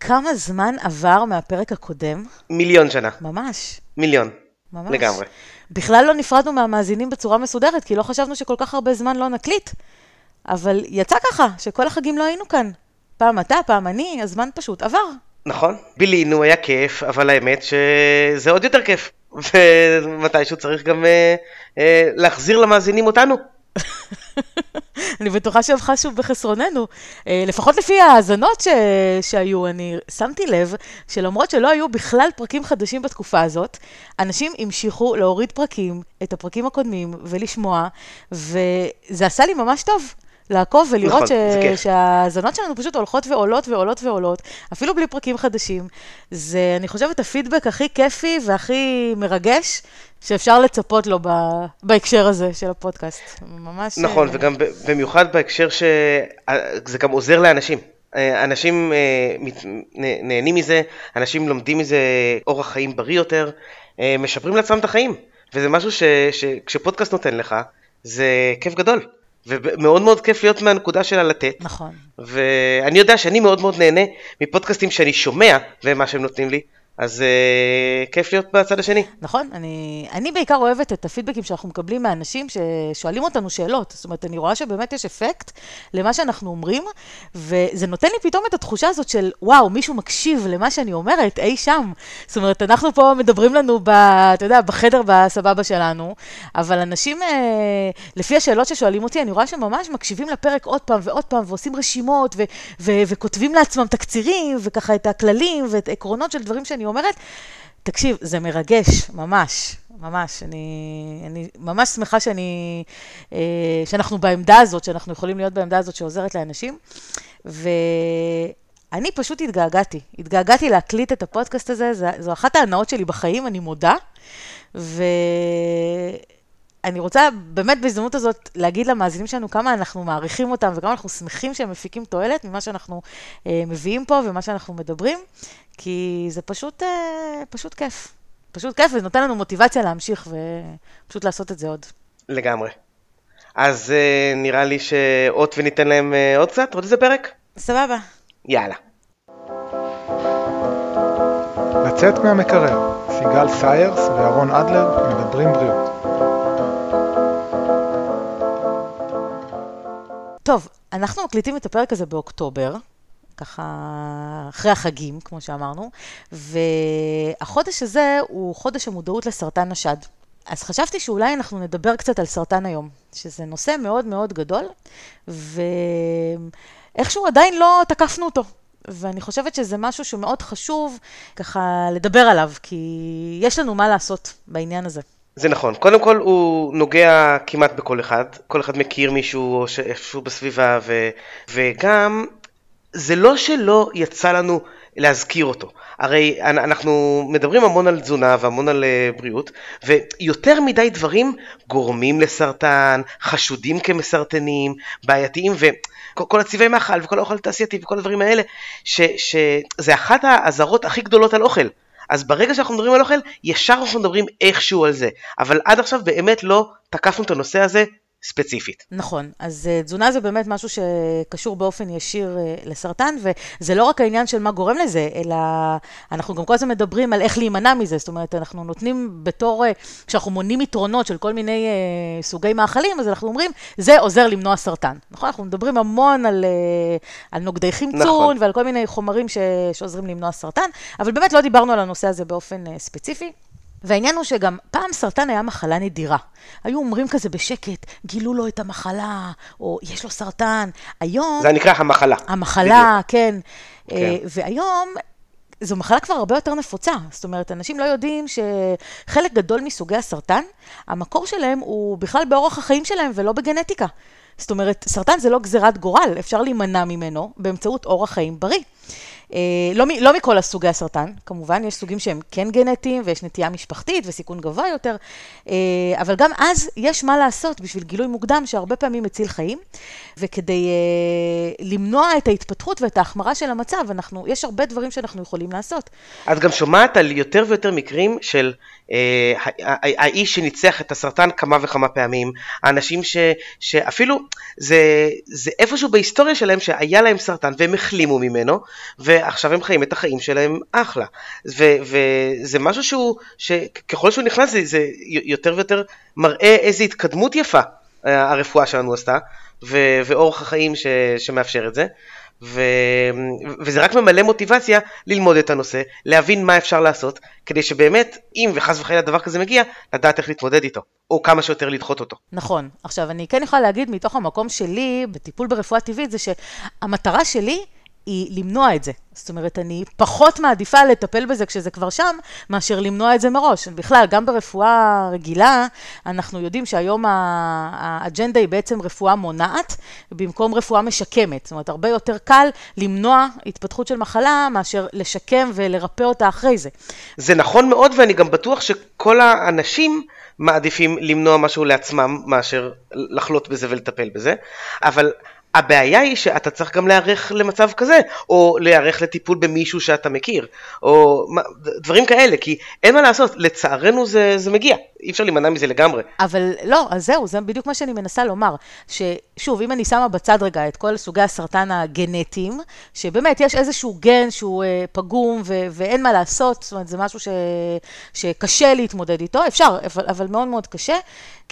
כמה זמן עבר מהפרק הקודם? מיליון שנה. ממש. מיליון. ממש. לגמרי. בכלל לא נפרדנו מהמאזינים בצורה מסודרת, כי לא חשבנו שכל כך הרבה זמן לא נקליט. אבל יצא ככה, שכל החגים לא היינו כאן. פעם אתה, פעם אני, הזמן פשוט עבר. נכון, בילינו, היה כיף, אבל האמת שזה עוד יותר כיף. ומתישהו צריך גם אה, אה, להחזיר למאזינים אותנו. אני בטוחה שהם חשו בחסרוננו. אה, לפחות לפי ההאזנות ש... שהיו, אני שמתי לב שלמרות שלא היו בכלל פרקים חדשים בתקופה הזאת, אנשים המשיכו להוריד פרקים, את הפרקים הקודמים, ולשמוע, וזה עשה לי ממש טוב. לעקוב ולראות נכון, ש... שההאזנות שלנו פשוט הולכות ועולות ועולות ועולות, אפילו בלי פרקים חדשים. זה, אני חושבת, הפידבק הכי כיפי והכי מרגש שאפשר לצפות לו. בהקשר הזה של הפודקאסט. ממש... נכון, אה, וגם במיוחד בהקשר שזה גם עוזר לאנשים. אה, אנשים אה, נהנים מזה, אנשים לומדים מזה אורח חיים בריא יותר, משפרים לעצמם את החיים. וזה משהו ש- שכשפודקאסט נותן לך, זה כיף גדול. ומאוד מאוד כיף להיות מהנקודה שלה לתת. נכון. ואני יודע שאני מאוד מאוד נהנה מפודקאסטים שאני שומע ומה שהם נותנים לי, אז uh, כיף להיות בצד השני. נכון, אני, אני בעיקר אוהבת את הפידבקים שאנחנו מקבלים מאנשים ששואלים אותנו שאלות. זאת אומרת, אני רואה שבאמת יש אפקט למה שאנחנו אומרים, וזה נותן לי פתאום את התחושה הזאת של, וואו, מישהו מקשיב למה שאני אומרת אי שם. זאת אומרת, אנחנו פה מדברים לנו, ב, אתה יודע, בחדר בסבבה שלנו, אבל אנשים, אה, לפי השאלות ששואלים אותי, אני רואה שממש מקשיבים לפרק עוד פעם ועוד פעם, ועושים רשימות, ו, ו, וכותבים לעצמם תקצירים, וככה את הכללים ואת העקרונות של דברים שאני אומרת. תקשיב, זה מרגש, ממש, ממש. אני, אני ממש שמחה שאני, אה, שאנחנו בעמדה הזאת, שאנחנו יכולים להיות בעמדה הזאת שעוזרת לאנשים. ואני פשוט התגעגעתי. התגעגעתי להקליט את הפודקאסט הזה, זו, אחת ההנאות שלי בחיים, אני מודה. ואני רוצה באמת בהזדמנות הזאת להגיד למאזינים שלנו כמה אנחנו מעריכים אותם וכמה אנחנו שמחים שהם מפיקים תועלת ממה שאנחנו אה, מביאים פה ומה שאנחנו מדברים, כי זה פשוט, אה, פשוט כיף. פשוט כיף, וזה נותן לנו מוטיבציה להמשיך ופשוט לעשות את זה עוד. לגמרי. אז uh, נראה לי שאות וניתן להם uh, עוד קצת, עוד איזה פרק? סבבה. יאללה. לצאת מהמקרר, סיגל סיירס ואהרון אדלר מדברים בריאות. טוב, אנחנו מקליטים את הפרק הזה באוקטובר, ככה אחרי החגים, כמו שאמרנו, והחודש הזה הוא חודש המודעות לסרטן השד. אז חשבתי שאולי אנחנו נדבר קצת על סרטן היום, שזה נושא מאוד מאוד גדול, ואיכשהו עדיין לא תקפנו אותו. ואני חושבת שזה משהו שמאוד חשוב ככה לדבר עליו, כי יש לנו מה לעשות בעניין הזה. זה נכון. קודם כל הוא נוגע כמעט בכל אחד. כל אחד מכיר מישהו או שאיפשהו בסביבה, ו... וגם זה לא שלא יצא לנו להזכיר אותו. הרי אנחנו מדברים המון על תזונה והמון על אה, בריאות, ויותר מדי דברים גורמים לסרטן, חשודים כמסרטנים, בעייתיים, וכל הצבעי מאכל וכל האוכל התעשייתי וכל הדברים האלה, שזה אחת האזהרות הכי גדולות על אוכל. אז ברגע שאנחנו מדברים על אוכל, ישר אנחנו מדברים איכשהו על זה. אבל עד עכשיו באמת לא תקפנו את הנושא הזה ספציפית. נכון, אז uh, תזונה זה באמת משהו שקשור באופן ישיר uh, לסרטן, וזה לא רק העניין של מה גורם לזה, אלא אנחנו גם כל הזמן מדברים על איך להימנע מזה, זאת אומרת, אנחנו נותנים בתור, uh, כשאנחנו מונים יתרונות של כל מיני uh, סוגי מאכלים, אז אנחנו אומרים, זה עוזר למנוע סרטן. נכון, אנחנו מדברים המון על, uh, על נוגדי חמצון, נכון. ועל כל מיני חומרים ש, שעוזרים למנוע סרטן, אבל באמת לא דיברנו על הנושא הזה באופן uh, ספציפי. והעניין הוא שגם פעם סרטן היה מחלה נדירה. היו אומרים כזה בשקט, גילו לו את המחלה, או יש לו סרטן. היום... זה נקרא המחלה. המחלה, בדיוק. כן. כן. והיום... זו מחלה כבר הרבה יותר נפוצה. זאת אומרת, אנשים לא יודעים שחלק גדול מסוגי הסרטן, המקור שלהם הוא בכלל באורח החיים שלהם ולא בגנטיקה. זאת אומרת, סרטן זה לא גזירת גורל, אפשר להימנע ממנו באמצעות אורח חיים בריא. לא, לא מכל הסוגי הסרטן, כמובן, יש סוגים שהם כן גנטיים ויש נטייה משפחתית וסיכון גבוה יותר, אבל גם אז יש מה לעשות בשביל גילוי מוקדם שהרבה פעמים מציל חיים, וכדי למנוע את ההתפתחות ואת ההחמרה של המצב, אנחנו, יש הרבה דברים שאנחנו יכולים לעשות. את גם שומעת על יותר ויותר מקרים של אה, האיש שניצח את הסרטן כמה וכמה פעמים, האנשים ש, שאפילו זה, זה איפשהו בהיסטוריה שלהם שהיה להם סרטן והם החלימו ממנו. ועכשיו הם חיים את החיים שלהם אחלה. ו- וזה משהו שהוא, שככל שהוא נכנס זה, זה יותר ויותר מראה איזו התקדמות יפה אה, הרפואה שלנו עשתה, ו- ואורח החיים ש- שמאפשר את זה. ו... וזה רק ממלא מוטיבציה ללמוד את הנושא, להבין מה אפשר לעשות, כדי שבאמת, אם וחס וחלילה דבר כזה מגיע, לדעת איך להתמודד איתו, או כמה שיותר לדחות אותו. נכון. עכשיו, אני כן יכולה להגיד מתוך המקום שלי, בטיפול ברפואה טבעית, זה שהמטרה שלי היא למנוע את זה. זאת אומרת, אני פחות מעדיפה לטפל בזה כשזה כבר שם, מאשר למנוע את זה מראש. בכלל, גם ברפואה רגילה, אנחנו יודעים שהיום האג'נדה היא בעצם רפואה מונעת, במקום רפואה משקמת. זאת אומרת, הרבה יותר קל למנוע התפתחות של מחלה, מאשר לשקם ולרפא אותה אחרי זה. זה נכון מאוד, ואני גם בטוח שכל האנשים... מעדיפים למנוע משהו לעצמם מאשר לחלות בזה ולטפל בזה, אבל הבעיה היא שאתה צריך גם להיערך למצב כזה, או להיערך לטיפול במישהו שאתה מכיר, או דברים כאלה, כי אין מה לעשות, לצערנו זה, זה מגיע, אי אפשר להימנע מזה לגמרי. אבל לא, אז זהו, זה בדיוק מה שאני מנסה לומר, ששוב, אם אני שמה בצד רגע את כל סוגי הסרטן הגנטיים, שבאמת יש איזשהו גן שהוא אה, פגום ו- ואין מה לעשות, זאת אומרת, זה משהו ש- שקשה להתמודד איתו, אפשר, אבל, אבל מאוד מאוד קשה.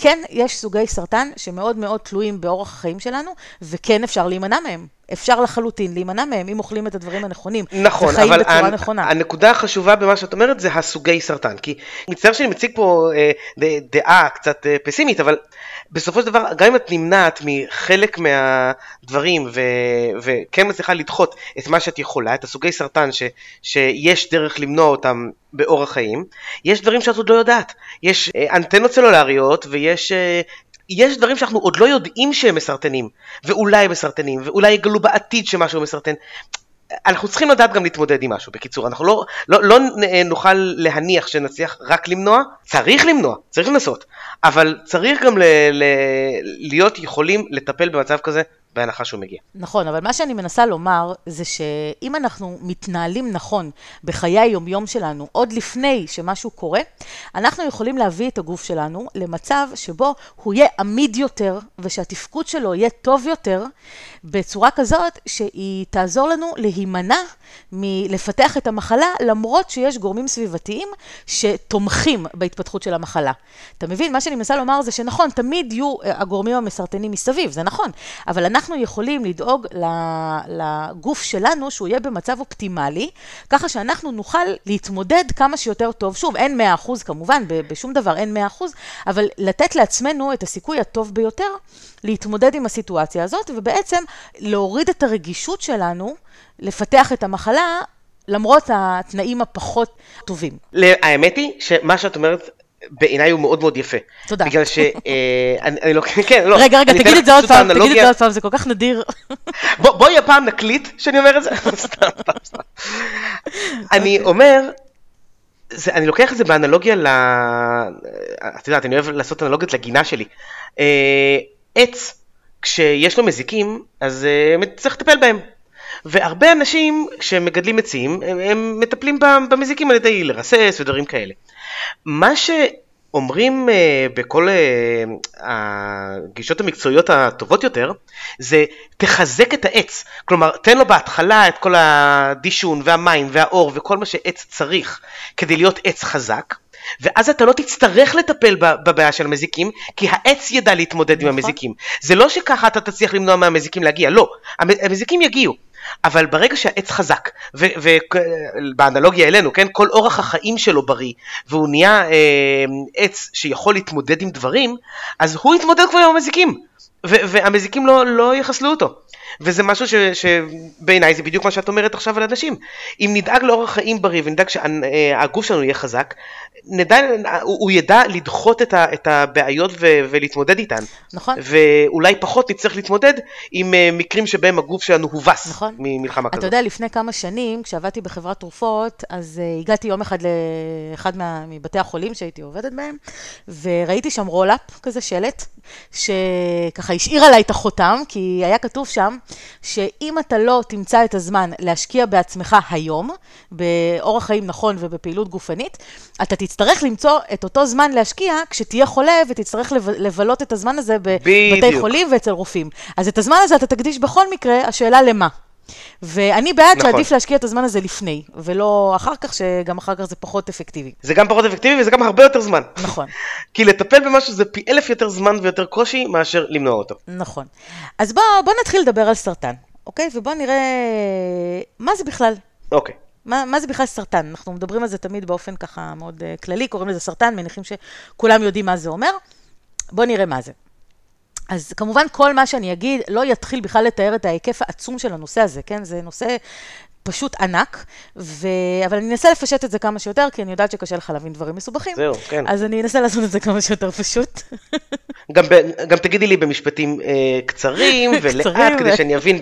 כן, יש סוגי סרטן שמאוד מאוד תלויים באורח החיים שלנו, וכן אפשר להימנע מהם. אפשר לחלוטין להימנע מהם אם אוכלים את הדברים הנכונים. נכון, אבל הנ, נכונה. הנקודה החשובה במה שאת אומרת זה הסוגי סרטן. כי מצטער שאני מציג פה אה, דעה קצת אה, פסימית, אבל בסופו של דבר, גם אם את נמנעת מחלק מהדברים ו, וכן מצליחה לדחות את מה שאת יכולה, את הסוגי סרטן ש, שיש דרך למנוע אותם באורח חיים, יש דברים שאת עוד לא יודעת. יש אה, אנטנות סלולריות ויש אה, יש דברים שאנחנו עוד לא יודעים שהם מסרטנים, ואולי מסרטנים, ואולי יגלו בעתיד שמשהו מסרטן. אנחנו צריכים לדעת גם להתמודד עם משהו, בקיצור, אנחנו לא, לא, לא נוכל להניח שנצליח רק למנוע, צריך למנוע, צריך לנסות, אבל צריך גם ל, ל, להיות יכולים לטפל במצב כזה בהנחה שהוא מגיע. נכון, אבל מה שאני מנסה לומר זה שאם אנחנו מתנהלים נכון בחיי היומיום שלנו, עוד לפני שמשהו קורה, אנחנו יכולים להביא את הגוף שלנו למצב שבו הוא יהיה עמיד יותר ושהתפקוד שלו יהיה טוב יותר, בצורה כזאת שהיא תעזור לנו להימנע מלפתח את המחלה, למרות שיש גורמים סביבתיים שתומכים בהתפתחות של המחלה. אתה מבין? מה שאני מנסה לומר זה שנכון, תמיד יהיו אה, הגורמים המסרטנים מסביב, זה נכון, אבל אנחנו יכולים לדאוג לגוף שלנו שהוא יהיה במצב אופטימלי, ככה שאנחנו נוכל להתמודד כמה שיותר טוב. שוב, אין 100% כמובן, בשום דבר אין 100%, אבל לתת לעצמנו את הסיכוי הטוב ביותר להתמודד עם הסיטואציה הזאת, ובעצם להוריד את הרגישות שלנו לפתח את המחלה למרות התנאים הפחות טובים. האמת היא שמה שאת אומרת בעיניי הוא מאוד מאוד יפה. תודה. בגלל ש... אה, אני לא... כן, לא. רגע, רגע, תגיד את זה עוד פעם, תגיד את זה עוד פעם, זה כל כך נדיר. בואי הפעם נקליט שאני אומר את זה. סתם, סתם, סתם. אני אומר, אני לוקח את זה באנלוגיה ל... את יודעת, אני אוהב לעשות אנלוגיות לגינה שלי. אה, עץ, כשיש לו מזיקים, אז אה, צריך לטפל בהם. והרבה אנשים שמגדלים עצים, הם, הם מטפלים במזיקים על ידי לרסס ודברים כאלה. מה שאומרים uh, בכל uh, הגישות המקצועיות הטובות יותר, זה תחזק את העץ. כלומר, תן לו בהתחלה את כל הדישון והמים והאור וכל מה שעץ צריך כדי להיות עץ חזק. ואז אתה לא תצטרך לטפל בבעיה של המזיקים, כי העץ ידע להתמודד נכון. עם המזיקים. זה לא שככה אתה תצליח למנוע מהמזיקים להגיע, לא. המזיקים יגיעו. אבל ברגע שהעץ חזק, ובאנלוגיה אלינו, כן, כל אורח החיים שלו בריא, והוא נהיה אה, עץ שיכול להתמודד עם דברים, אז הוא יתמודד כבר עם המזיקים, והמזיקים לא, לא יחסלו אותו. וזה משהו שבעיניי זה בדיוק מה שאת אומרת עכשיו על אנשים. אם נדאג לאורח חיים בריא ונדאג שהגוף שלנו יהיה חזק, נדע, הוא, הוא ידע לדחות את, ה, את הבעיות ו, ולהתמודד איתן. נכון. ואולי פחות נצטרך להתמודד עם אה, מקרים שבהם הגוף שלנו הובס נכון. ממלחמה כזאת. אתה יודע, לפני כמה שנים, כשעבדתי בחברת תרופות, אז uh, הגעתי יום אחד לאחד מה, מבתי החולים שהייתי עובדת בהם, וראיתי שם רולאפ, כזה שלט, שככה השאיר עליי את החותם, כי היה כתוב שם, שאם אתה לא תמצא את הזמן להשקיע בעצמך היום, באורח חיים נכון ובפעילות גופנית, אתה תצטרך למצוא את אותו זמן להשקיע כשתהיה חולה ותצטרך לבלות את הזמן הזה בבתי חולים ואצל רופאים. אז את הזמן הזה אתה תקדיש בכל מקרה, השאלה למה. ואני בעד נכון. שעדיף להשקיע את הזמן הזה לפני, ולא אחר כך, שגם אחר כך זה פחות אפקטיבי. זה גם פחות אפקטיבי וזה גם הרבה יותר זמן. נכון. כי לטפל במשהו זה פי אלף יותר זמן ויותר קושי מאשר למנוע אותו. נכון. אז בוא, בוא נתחיל לדבר על סרטן, אוקיי? ובוא נראה מה זה בכלל. אוקיי. מה, מה זה בכלל סרטן? אנחנו מדברים על זה תמיד באופן ככה מאוד uh, כללי, קוראים לזה סרטן, מניחים שכולם יודעים מה זה אומר. בואו נראה מה זה. אז כמובן כל מה שאני אגיד לא יתחיל בכלל לתאר את ההיקף העצום של הנושא הזה, כן? זה נושא פשוט ענק, ו... אבל אני אנסה לפשט את זה כמה שיותר, כי אני יודעת שקשה לך להבין דברים מסובכים. זהו, כן. אז אני אנסה לעשות את זה כמה שיותר פשוט. גם, ב, גם תגידי לי במשפטים אה, קצרים ולאט, קצרים כדי ו- שאני אבין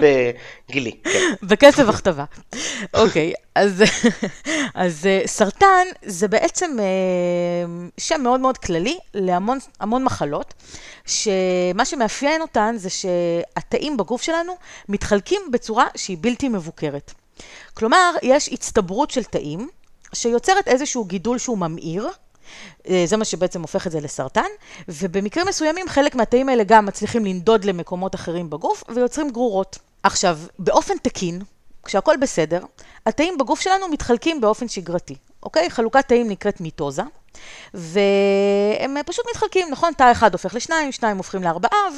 בגילי. כן. בקצב הכתבה. אוקיי, אז, אז אה, סרטן זה בעצם אה, שם מאוד מאוד כללי להמון המון מחלות, שמה שמאפיין אותן זה שהתאים בגוף שלנו מתחלקים בצורה שהיא בלתי מבוקרת. כלומר, יש הצטברות של תאים שיוצרת איזשהו גידול שהוא ממאיר, אה, זה מה שבעצם הופך את זה לסרטן, ובמקרים מסוימים חלק מהתאים האלה גם מצליחים לנדוד למקומות אחרים בגוף ויוצרים גרורות. עכשיו, באופן תקין, כשהכול בסדר, התאים בגוף שלנו מתחלקים באופן שגרתי, אוקיי? חלוקת תאים נקראת מיטוזה, והם פשוט מתחלקים, נכון? תא אחד הופך לשניים, שניים הופכים לארבעה,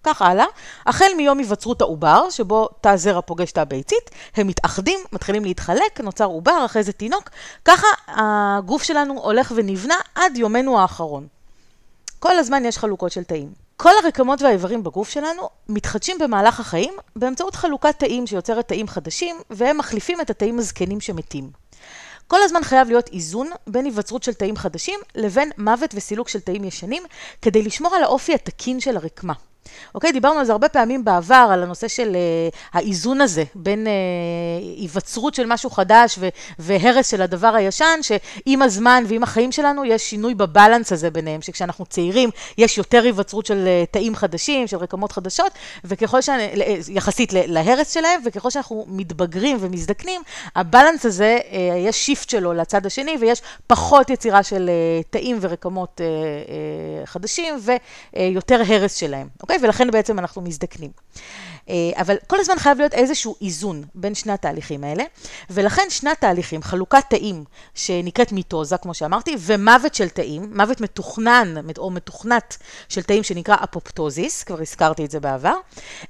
וכך הלאה. החל מיום היווצרות העובר, שבו תא זרע פוגש תא ביצית, הם מתאחדים, מתחילים להתחלק, נוצר עובר, אחרי זה תינוק. ככה הגוף שלנו הולך ונבנה עד יומנו האחרון. כל הזמן יש חלוקות של תאים. כל הרקמות והאיברים בגוף שלנו מתחדשים במהלך החיים באמצעות חלוקת תאים שיוצרת תאים חדשים, והם מחליפים את התאים הזקנים שמתים. כל הזמן חייב להיות איזון בין היווצרות של תאים חדשים לבין מוות וסילוק של תאים ישנים, כדי לשמור על האופי התקין של הרקמה. אוקיי, דיברנו על זה הרבה פעמים בעבר, על הנושא של uh, האיזון הזה בין uh, היווצרות של משהו חדש ו- והרס של הדבר הישן, שעם הזמן ועם החיים שלנו יש שינוי בבלנס הזה ביניהם, שכשאנחנו צעירים יש יותר היווצרות של uh, תאים חדשים, של רקמות חדשות, וככל ש... יחסית להרס שלהם, וככל שאנחנו מתבגרים ומזדקנים, ה balance הזה, אה, יש shift שלו לצד השני, ויש פחות יצירה של אה, תאים ורקמות אה, אה, חדשים, ויותר הרס שלהם, אוקיי? ולכן בעצם אנחנו מזדקנים. אה, אבל כל הזמן חייב להיות איזשהו איזון בין שני התהליכים האלה, ולכן שני התהליכים, חלוקת תאים שנקראת מיטוזה, כמו שאמרתי, ומוות של תאים, מוות מתוכנן או מתוכנת של תאים שנקרא אפופטוזיס, כבר הזכרתי את זה בעבר,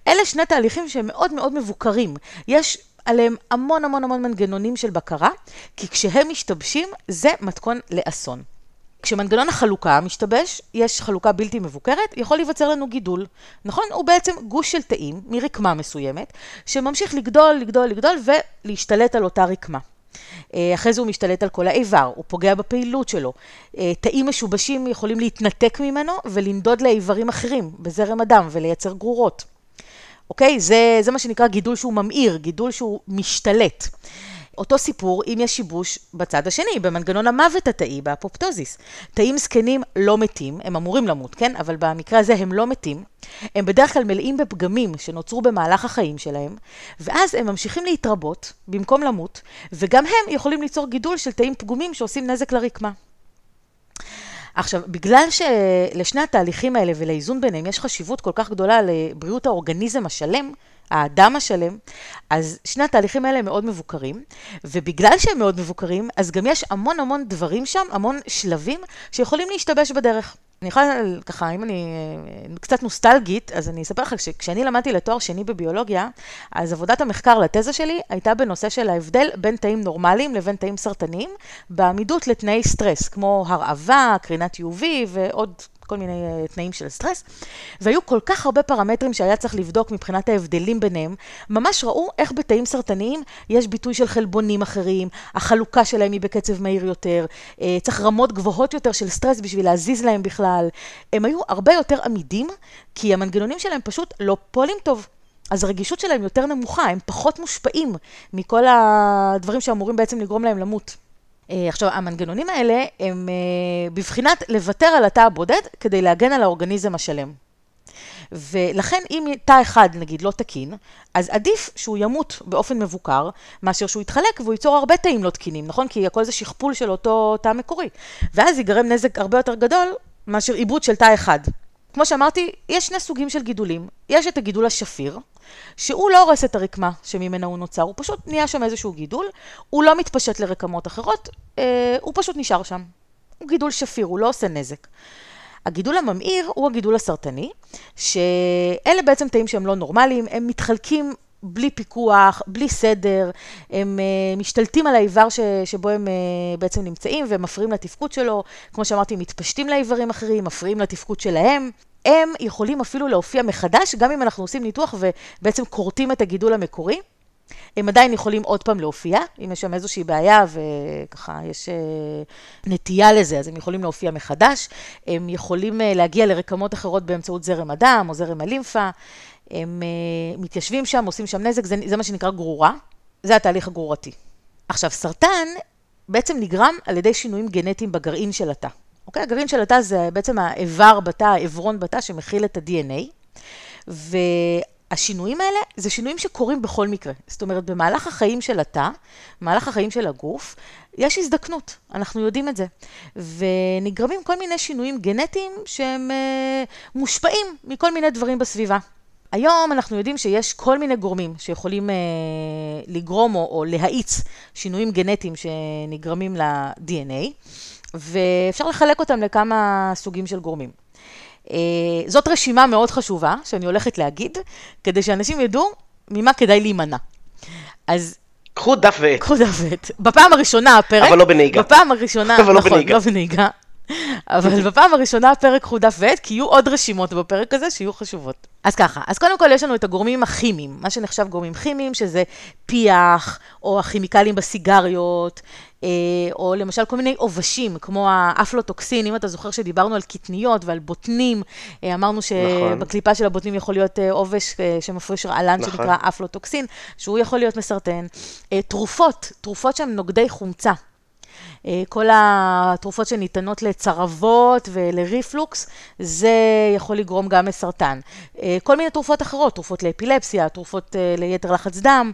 אלה שני תהליכים שהם מאוד מאוד מבוקרים. יש עליהם המון המון המון מנגנונים של בקרה, כי כשהם משתבשים, זה מתכון לאסון. כשמנגנון החלוקה משתבש, יש חלוקה בלתי מבוקרת, יכול להיווצר לנו גידול. נכון? הוא בעצם גוש של תאים מרקמה מסוימת, שממשיך לגדול, לגדול, לגדול ולהשתלט על אותה רקמה. אחרי זה הוא משתלט על כל האיבר, הוא פוגע בפעילות שלו. תאים משובשים יכולים להתנתק ממנו ולנדוד לאיברים אחרים בזרם הדם ולייצר גרורות. אוקיי? זה, זה מה שנקרא גידול שהוא ממאיר, גידול שהוא משתלט. אותו סיפור אם יש שיבוש בצד השני, במנגנון המוות התאי, באפופטוזיס. תאים זקנים לא מתים, הם אמורים למות, כן? אבל במקרה הזה הם לא מתים. הם בדרך כלל מלאים בפגמים שנוצרו במהלך החיים שלהם, ואז הם ממשיכים להתרבות במקום למות, וגם הם יכולים ליצור גידול של תאים פגומים שעושים נזק לרקמה. עכשיו, בגלל שלשני התהליכים האלה ולאיזון ביניהם יש חשיבות כל כך גדולה לבריאות האורגניזם השלם, האדם השלם, אז שני התהליכים האלה הם מאוד מבוקרים, ובגלל שהם מאוד מבוקרים, אז גם יש המון המון דברים שם, המון שלבים, שיכולים להשתבש בדרך. אני יכולה ככה, אם אני קצת נוסטלגית, אז אני אספר לך, כשאני למדתי לתואר שני בביולוגיה, אז עבודת המחקר לתזה שלי הייתה בנושא של ההבדל בין תאים נורמליים לבין תאים סרטניים, בעמידות לתנאי סטרס, כמו הרעבה, קרינת UV ועוד כל מיני uh, תנאים של סטרס, והיו כל כך הרבה פרמטרים שהיה צריך לבדוק מבחינת ההבדלים ביניהם, ממש ראו איך בתאים סרטניים יש ביטוי של חלבונים אחרים, החלוקה שלהם היא בקצב מהיר יותר, uh, צריך רמות גבוהות יותר של סטרס בשביל להזיז להם בכלל. הם היו הרבה יותר עמידים, כי המנגנונים שלהם פשוט לא פועלים טוב. אז הרגישות שלהם יותר נמוכה, הם פחות מושפעים מכל הדברים שאמורים בעצם לגרום להם למות. עכשיו, המנגנונים האלה הם בבחינת לוותר על התא הבודד כדי להגן על האורגניזם השלם. ולכן אם תא אחד נגיד לא תקין, אז עדיף שהוא ימות באופן מבוקר, מאשר שהוא יתחלק והוא ייצור הרבה תאים לא תקינים, נכון? כי הכל זה שכפול של אותו תא מקורי. ואז ייגרם נזק הרבה יותר גדול מאשר עיבוד של תא אחד. כמו שאמרתי, יש שני סוגים של גידולים. יש את הגידול השפיר, שהוא לא הורס את הרקמה שממנה הוא נוצר, הוא פשוט נהיה שם איזשהו גידול, הוא לא מתפשט לרקמות אחרות, אה, הוא פשוט נשאר שם. הוא גידול שפיר, הוא לא עושה נזק. הגידול הממאיר הוא הגידול הסרטני, שאלה בעצם תאים שהם לא נורמליים, הם מתחלקים בלי פיקוח, בלי סדר, הם uh, משתלטים על האיבר ש, שבו הם uh, בעצם נמצאים ומפריעים לתפקוד שלו, כמו שאמרתי, מתפשטים לאיברים אחרים, מפריעים לתפקוד שלהם. הם יכולים אפילו להופיע מחדש, גם אם אנחנו עושים ניתוח ובעצם כורתים את הגידול המקורי. הם עדיין יכולים עוד פעם להופיע, אם יש שם איזושהי בעיה וככה יש אה, נטייה לזה, אז הם יכולים להופיע מחדש. הם יכולים אה, להגיע לרקמות אחרות באמצעות זרם הדם או זרם הלימפה. הם אה, מתיישבים שם, עושים שם נזק, זה, זה מה שנקרא גרורה, זה התהליך הגרורתי. עכשיו, סרטן בעצם נגרם על ידי שינויים גנטיים בגרעין של התא. אוקיי? הגרעין של התא זה בעצם האיבר בתא, העברון בתא שמכיל את ה-DNA, והשינויים האלה זה שינויים שקורים בכל מקרה. זאת אומרת, במהלך החיים של התא, במהלך החיים של הגוף, יש הזדקנות, אנחנו יודעים את זה. ונגרמים כל מיני שינויים גנטיים שהם אה, מושפעים מכל מיני דברים בסביבה. היום אנחנו יודעים שיש כל מיני גורמים שיכולים אה, לגרום או, או להאיץ שינויים גנטיים שנגרמים ל-DNA. ואפשר לחלק אותם לכמה סוגים של גורמים. אה, זאת רשימה מאוד חשובה שאני הולכת להגיד, כדי שאנשים ידעו ממה כדאי להימנע. אז... קחו דף ועט. קחו דף ועט. בפעם הראשונה הפרק... אבל לא בנהיגה. בפעם הראשונה, אבל לא נכון, בנהיגה. לא בנהיגה. אבל בפעם הראשונה הפרק קחו דף ועט, כי יהיו עוד רשימות בפרק הזה שיהיו חשובות. אז ככה, אז קודם כל יש לנו את הגורמים הכימיים, מה שנחשב גורמים כימיים, שזה פיח, או הכימיקלים בסיגריות, אה, או למשל כל מיני עובשים, כמו האפלוטוקסין, אם אתה זוכר שדיברנו על קטניות ועל בוטנים, אה, אמרנו נכון. שבקליפה של הבוטנים יכול להיות אה, עובש שמפריש רעלן נכון. שנקרא אפלוטוקסין, שהוא יכול להיות מסרטן. תרופות, תרופות שהן נוגדי חומצה. כל התרופות שניתנות לצרבות ולריפלוקס, זה יכול לגרום גם לסרטן. כל מיני תרופות אחרות, תרופות לאפילפסיה, תרופות ליתר לחץ דם,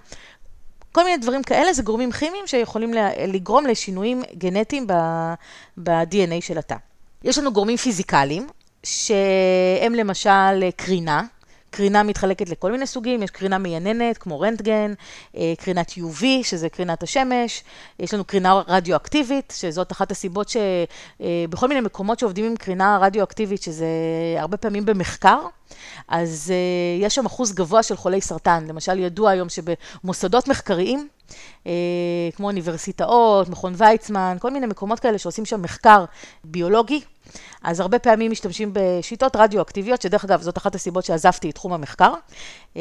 כל מיני דברים כאלה זה גורמים כימיים שיכולים לגרום לשינויים גנטיים ב-DNA של התא. יש לנו גורמים פיזיקליים, שהם למשל קרינה. קרינה מתחלקת לכל מיני סוגים, יש קרינה מייננת כמו רנטגן, אה, קרינת UV, שזה קרינת השמש, יש לנו קרינה רדיואקטיבית, שזאת אחת הסיבות שבכל אה, מיני מקומות שעובדים עם קרינה רדיואקטיבית, שזה הרבה פעמים במחקר, אז uh, יש שם אחוז גבוה של חולי סרטן. למשל, ידוע היום שבמוסדות מחקריים, כמו אוניברסיטאות, מכון ויצמן, כל מיני מקומות כאלה שעושים שם מחקר ביולוגי, אז הרבה פעמים משתמשים בשיטות רדיואקטיביות, שדרך אגב, זאת אחת הסיבות שעזבתי את תחום המחקר. Uh,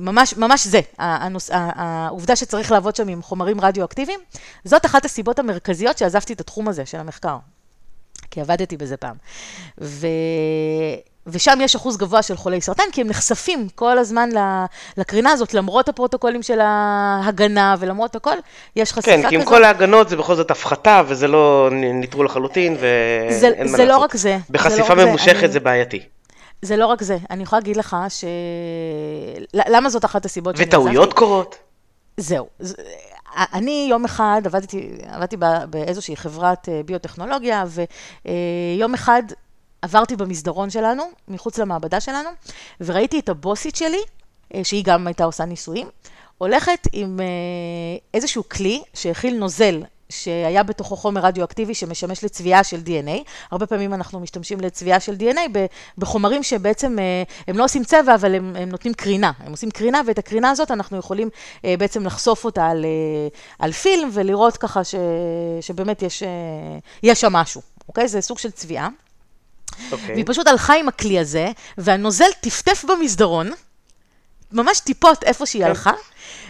ממש, ממש זה, הנוס, העובדה שצריך לעבוד שם עם חומרים רדיואקטיביים, זאת אחת הסיבות המרכזיות שעזבתי את התחום הזה של המחקר. כי עבדתי בזה פעם. ו... ושם יש אחוז גבוה של חולי סרטן, כי הם נחשפים כל הזמן לקרינה הזאת, למרות הפרוטוקולים של ההגנה ולמרות הכל, יש חשיפה כזאת. כן, כי עם כל ההגנות זה בכל זאת הפחתה, וזה לא ניטרו לחלוטין, ואין זה, מה לעשות. זה לא רק זה. בחשיפה זה לא ממושכת זה, אני... זה בעייתי. זה לא רק זה, אני יכולה להגיד לך ש... למה זאת אחת הסיבות שאני וטעויות קורות? זהו. אני יום אחד עבדתי, עבדתי באיזושהי חברת אה, ביוטכנולוגיה, ויום אחד עברתי במסדרון שלנו, מחוץ למעבדה שלנו, וראיתי את הבוסית שלי, אה, שהיא גם הייתה עושה ניסויים, הולכת עם אה, איזשהו כלי שהכיל נוזל שהיה בתוכו חומר רדיואקטיבי שמשמש לצביעה של DNA. הרבה פעמים אנחנו משתמשים לצביעה של DNA בחומרים שבעצם אה, הם לא עושים צבע, אבל הם, הם נותנים קרינה. הם עושים קרינה, ואת הקרינה הזאת אנחנו יכולים בעצם לחשוף אותה על, על פילם ולראות ככה ש, שבאמת יש, יש שם משהו, אוקיי? זה סוג של צביעה. Okay. אוקיי. והיא פשוט הלכה עם הכלי הזה, והנוזל טפטף במסדרון, ממש טיפות איפה שהיא okay. כן. הלכה,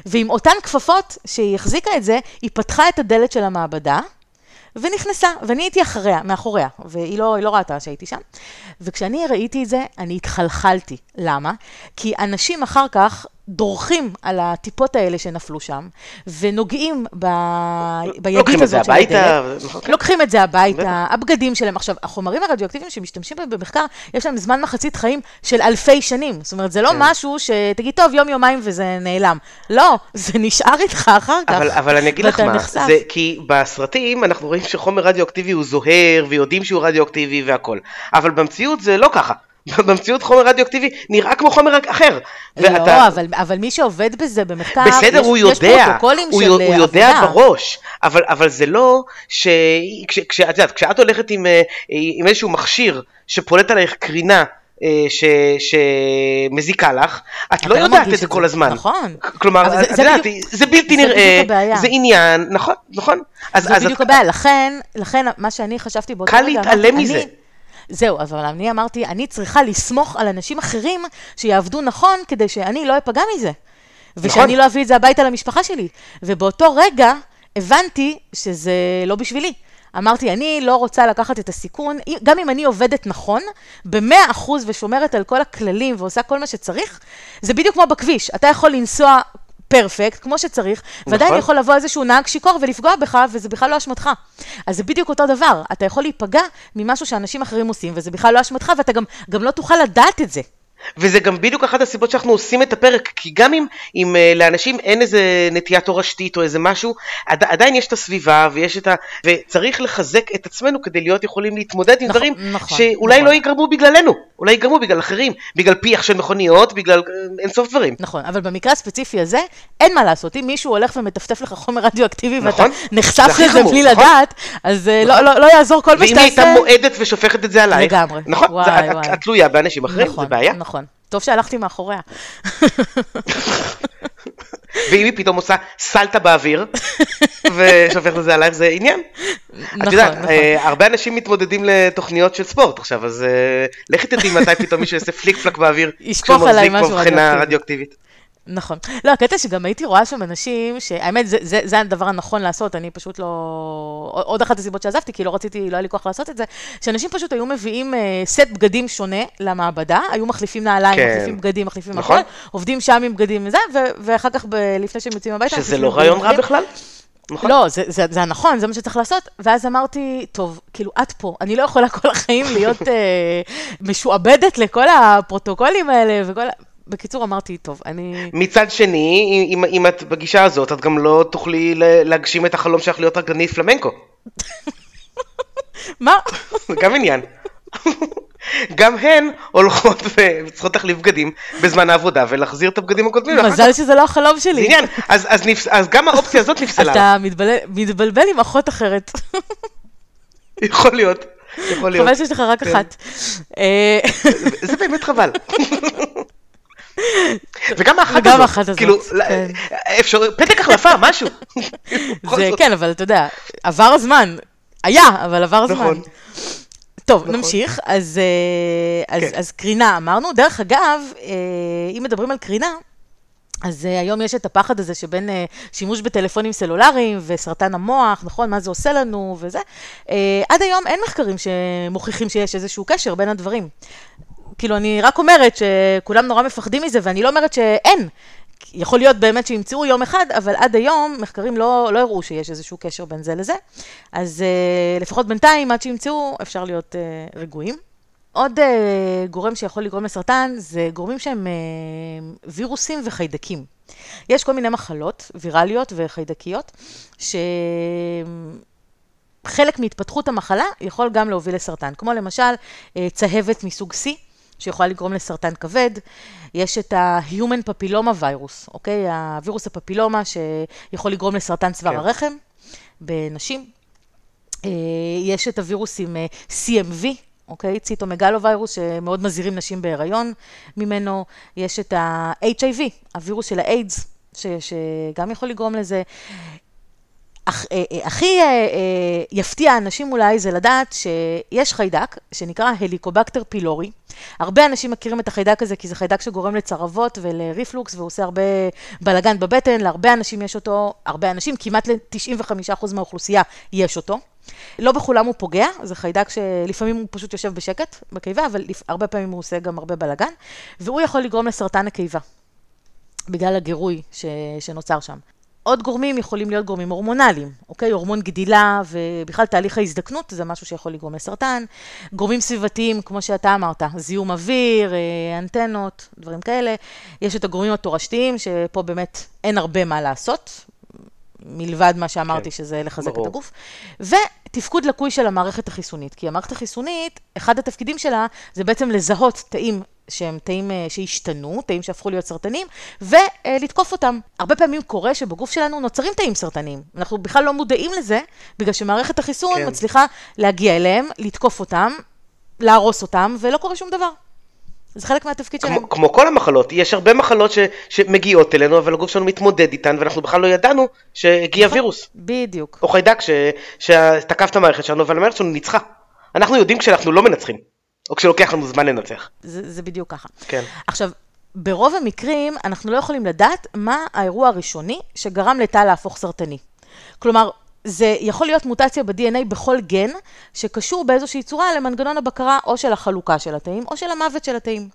ועם אותן כפפות שהיא החזיקה את זה, היא פתחה את הדלת של המעבדה, ונכנסה, ואני הייתי אחריה, מאחוריה, והיא לא, לא ראתה שהייתי שם. וכשאני ראיתי את זה, אני התחלחלתי. למה? כי אנשים אחר כך דורכים על הטיפות האלה שנפלו שם, ונוגעים ב... בידית הזאת של הדלת. הביתה. לוקחים את זה הביתה, הבגדים שלהם. עכשיו, החומרים הרדיואקטיביים שמשתמשים בהם במחקר, יש להם זמן מחצית חיים של אלפי שנים. זאת אומרת, זה לא כן. משהו שתגיד, טוב, יום-יומיים וזה נעלם. לא, זה נשאר איתך אחר כך. אבל, אבל אני אגיד לך מה, נחשף. זה כי בסרטים אנחנו רואים שחומר רדיואקטיבי הוא זוהר, ויודעים שהוא רדיואקטיבי והכל. אבל במציאות זה לא ככה. במציאות חומר רדיואקטיבי נראה כמו חומר אחר. לא, אבל, אבל מי שעובד בזה במחקר, בסדר, יש, הוא יש יודע, פרוטוקולים הוא, של הוא אה, יודע עבודה. בראש, אבל, אבל זה לא ש... כש, כש, את יודעת, כשאת הולכת עם, אה, עם איזשהו מכשיר שפולט עלייך קרינה אה, ש, שמזיקה לך, את לא לא יודעת את זה כל. הזמן. נכון. כלומר, את זה יודעת, בדיוק- זה בלתי זה נראה, הבעיה. זה עניין, נכון, נכון. אז, זה אז בדיוק את- הבעיה, לכן, לכן מה שאני חשבתי באותו קל רגע, להתעלם אמרתי, מזה. אני- זהו, אבל אני אמרתי, אני צריכה לסמוך על אנשים אחרים שיעבדו נכון כדי שאני לא אפגע מזה. ושאני נכון. לא אביא את זה הביתה למשפחה שלי. ובאותו רגע הבנתי שזה לא בשבילי. אמרתי, אני לא רוצה לקחת את הסיכון, גם אם אני עובדת נכון, במאה אחוז ושומרת על כל הכללים ועושה כל מה שצריך, זה בדיוק כמו בכביש. אתה יכול לנסוע פרפקט, כמו שצריך, ועדיין נכון. יכול לבוא איזשהו נהג שיכור ולפגוע בך, וזה בכלל לא אשמתך. אז זה בדיוק אותו דבר, אתה יכול להיפגע ממשהו שאנשים אחרים עושים, וזה בכלל לא אשמתך, ואתה גם, גם לא תוכל לדעת את זה. וזה גם בדיוק אחת הסיבות שאנחנו עושים את הפרק, כי גם אם, אם uh, לאנשים אין איזה נטייה תורשתית או איזה משהו, עד, עדיין יש את הסביבה ויש את ה... וצריך לחזק את עצמנו כדי להיות יכולים להתמודד עם נכון, דברים נכון, שאולי נכון. לא ייגרמו בגללנו, אולי ייגרמו בגלל אחרים, בגלל פיח של מכוניות, בגלל אה, אין סוף דברים. נכון, אבל במקרה הספציפי הזה, אין מה לעשות. אם מישהו הולך ומטפטף לך חומר רדיואקטיבי, נכון. ואתה נחשף לזה חמור, בלי נכון. לדעת, אז אה, לא- לא לא יעזור כל מה ואם שאתה היא הייתה. מועדת ושופכת את זה עלייך, לגמרי. נכון, וואי, זה, את- וואי. את תלויה באנשים אחרים, נכון, זה בעיה. נכון. טוב שהלכתי מאחוריה. ואם היא פתאום עושה סלטה באוויר, ושופכת את זה עלייך, זה עניין. את נכון, יודעת, נכון. אה, הרבה אנשים מתמודדים לתוכניות של ספורט עכשיו, אז אה, לכי תדעי מתי פתאום מישהו יעשה פליק פלק באוויר, ישפוך כשהוא עליי מחזיק משהו מבחנה רדיואקטיבי. נכון. לא, הקטע שגם הייתי רואה שם אנשים, שהאמת, זה, זה, זה הדבר הנכון לעשות, אני פשוט לא... עוד אחת הסיבות שעזבתי, כי לא רציתי, לא היה לי כוח לעשות את זה, שאנשים פשוט היו מביאים אה, סט בגדים שונה למעבדה, היו מחליפים נעליים, כן. מחליפים בגדים, מחליפים נכון. הכל, עובדים שם עם בגדים וזה, ו- ואחר כך, ב- לפני שהם יוצאים הביתה, שזה לא רעיון רע. בכלל. נכון. לא, זה, זה, זה הנכון, זה מה שצריך לעשות. ואז אמרתי, טוב, כאילו, את פה, אני לא יכולה כל החיים להיות אה, משועבדת לכל הפרוטוקולים האלה וכל ה... בקיצור, אמרתי, טוב, אני... מצד שני, אם, אם את בגישה הזאת, את גם לא תוכלי להגשים את החלום שלך להיות רקדנית פלמנקו. מה? זה גם עניין. גם הן הולכות וצריכות להחליף בגדים בזמן העבודה ולהחזיר את הבגדים הקודמים. מזל שזה לא החלום זה שלי. עניין, אז, אז, נפס, אז גם האופציה הזאת נפסלה. אתה מתבלבל, מתבלבל עם אחות אחרת. יכול להיות, יכול להיות. חבל שיש לך רק כן. אחת. אה, זה באמת חבל. וגם האחת וגם הזאת, האחת הזאת, כאילו. אפשר, פתק החלפה, משהו. זה. כן, אבל אתה יודע, עבר הזמן. היה, אבל עבר הזמן. נכון. טוב, נכון. נמשיך. אז, אה, אז, כן. אז קרינה אמרנו. דרך אגב, אה, אם מדברים על קרינה, אז uh, היום יש את הפחד הזה שבין שימוש בטלפונים סלולריים וסרטן המוח, נכון? מה זה עושה לנו וזה. עד היום אין מחקרים שמוכיחים שיש איזשהו קשר בין הדברים. כאילו, אני רק אומרת שכולם נורא מפחדים מזה, ואני לא אומרת שאין. יכול להיות באמת שימצאו יום אחד, אבל עד היום מחקרים לא, לא הראו שיש איזשהו קשר בין זה לזה. אז uh, לפחות בינתיים, עד שימצאו, אפשר להיות uh, רגועים. עוד uh, גורם שיכול לגרום לסרטן זה גורמים שהם uh, וירוסים וחיידקים. יש כל מיני מחלות ויראליות וחיידקיות, שחלק מהתפתחות המחלה יכול גם להוביל לסרטן, כמו למשל uh, צהבת מסוג C, שיכולה לגרום לסרטן כבד. יש את ה-Human Papilloma Virus, אוקיי? הווירוס הפפילומה שיכול לגרום לסרטן צוואר כן. הרחם בנשים. אה, יש את הווירוסים אה, CMV, אוקיי? ציטומגלו וירוס, שמאוד מזהירים נשים בהיריון ממנו. יש את ה-HIV, הווירוס של האיידס, שגם יכול לגרום לזה. אה, אה, הכי אה, אה, יפתיע אנשים אולי זה לדעת שיש חיידק שנקרא הליקובקטר פילורי. הרבה אנשים מכירים את החיידק הזה כי זה חיידק שגורם לצרבות ולריפלוקס והוא עושה הרבה בלאגן בבטן, להרבה אנשים יש אותו, הרבה אנשים, כמעט ל-95% מהאוכלוסייה יש אותו. לא בכולם הוא פוגע, זה חיידק שלפעמים הוא פשוט יושב בשקט בקיבה, אבל הרבה פעמים הוא עושה גם הרבה בלאגן, והוא יכול לגרום לסרטן הקיבה, בגלל הגירוי ש... שנוצר שם. עוד גורמים יכולים להיות גורמים הורמונליים, אוקיי? הורמון גדילה ובכלל תהליך ההזדקנות זה משהו שיכול לגרום לסרטן. גורמים סביבתיים, כמו שאתה אמרת, זיהום אוויר, אה, אנטנות, דברים כאלה. יש את הגורמים התורשתיים, שפה באמת אין הרבה מה לעשות, מלבד מה שאמרתי, כן, שזה לחזק ברור. את הגוף. תפקוד לקוי של המערכת החיסונית, כי המערכת החיסונית, אחד התפקידים שלה זה בעצם לזהות תאים שהם תאים אה, שהשתנו, תאים שהפכו להיות סרטנים, ולתקוף אותם. הרבה פעמים קורה שבגוף שלנו נוצרים תאים סרטניים. אנחנו בכלל לא מודעים לזה, בגלל שמערכת החיסון כן. מצליחה להגיע אליהם, לתקוף אותם, להרוס אותם, ולא קורה שום דבר. זה חלק מהתפקיד כמו, שלהם. כמו כל המחלות, יש הרבה מחלות ש, שמגיעות אלינו, אבל הגוף שלנו מתמודד איתן, ואנחנו בכלל לא ידענו שהגיע נכון, וירוס. בדיוק. או חיידק ש, שתקף את המערכת שלנו, אבל המערכת שלנו ניצחה. אנחנו יודעים כשאנחנו לא מנצחים, או כשלוקח לנו זמן לנצח. זה, זה בדיוק ככה. כן. עכשיו, ברוב המקרים אנחנו לא יכולים לדעת מה האירוע הראשוני שגרם לתא להפוך סרטני. כלומר, זה יכול להיות מוטציה ב-DNA בכל גן שקשור באיזושהי צורה למנגנון הבקרה או של החלוקה של התאים או של המוות של התאים.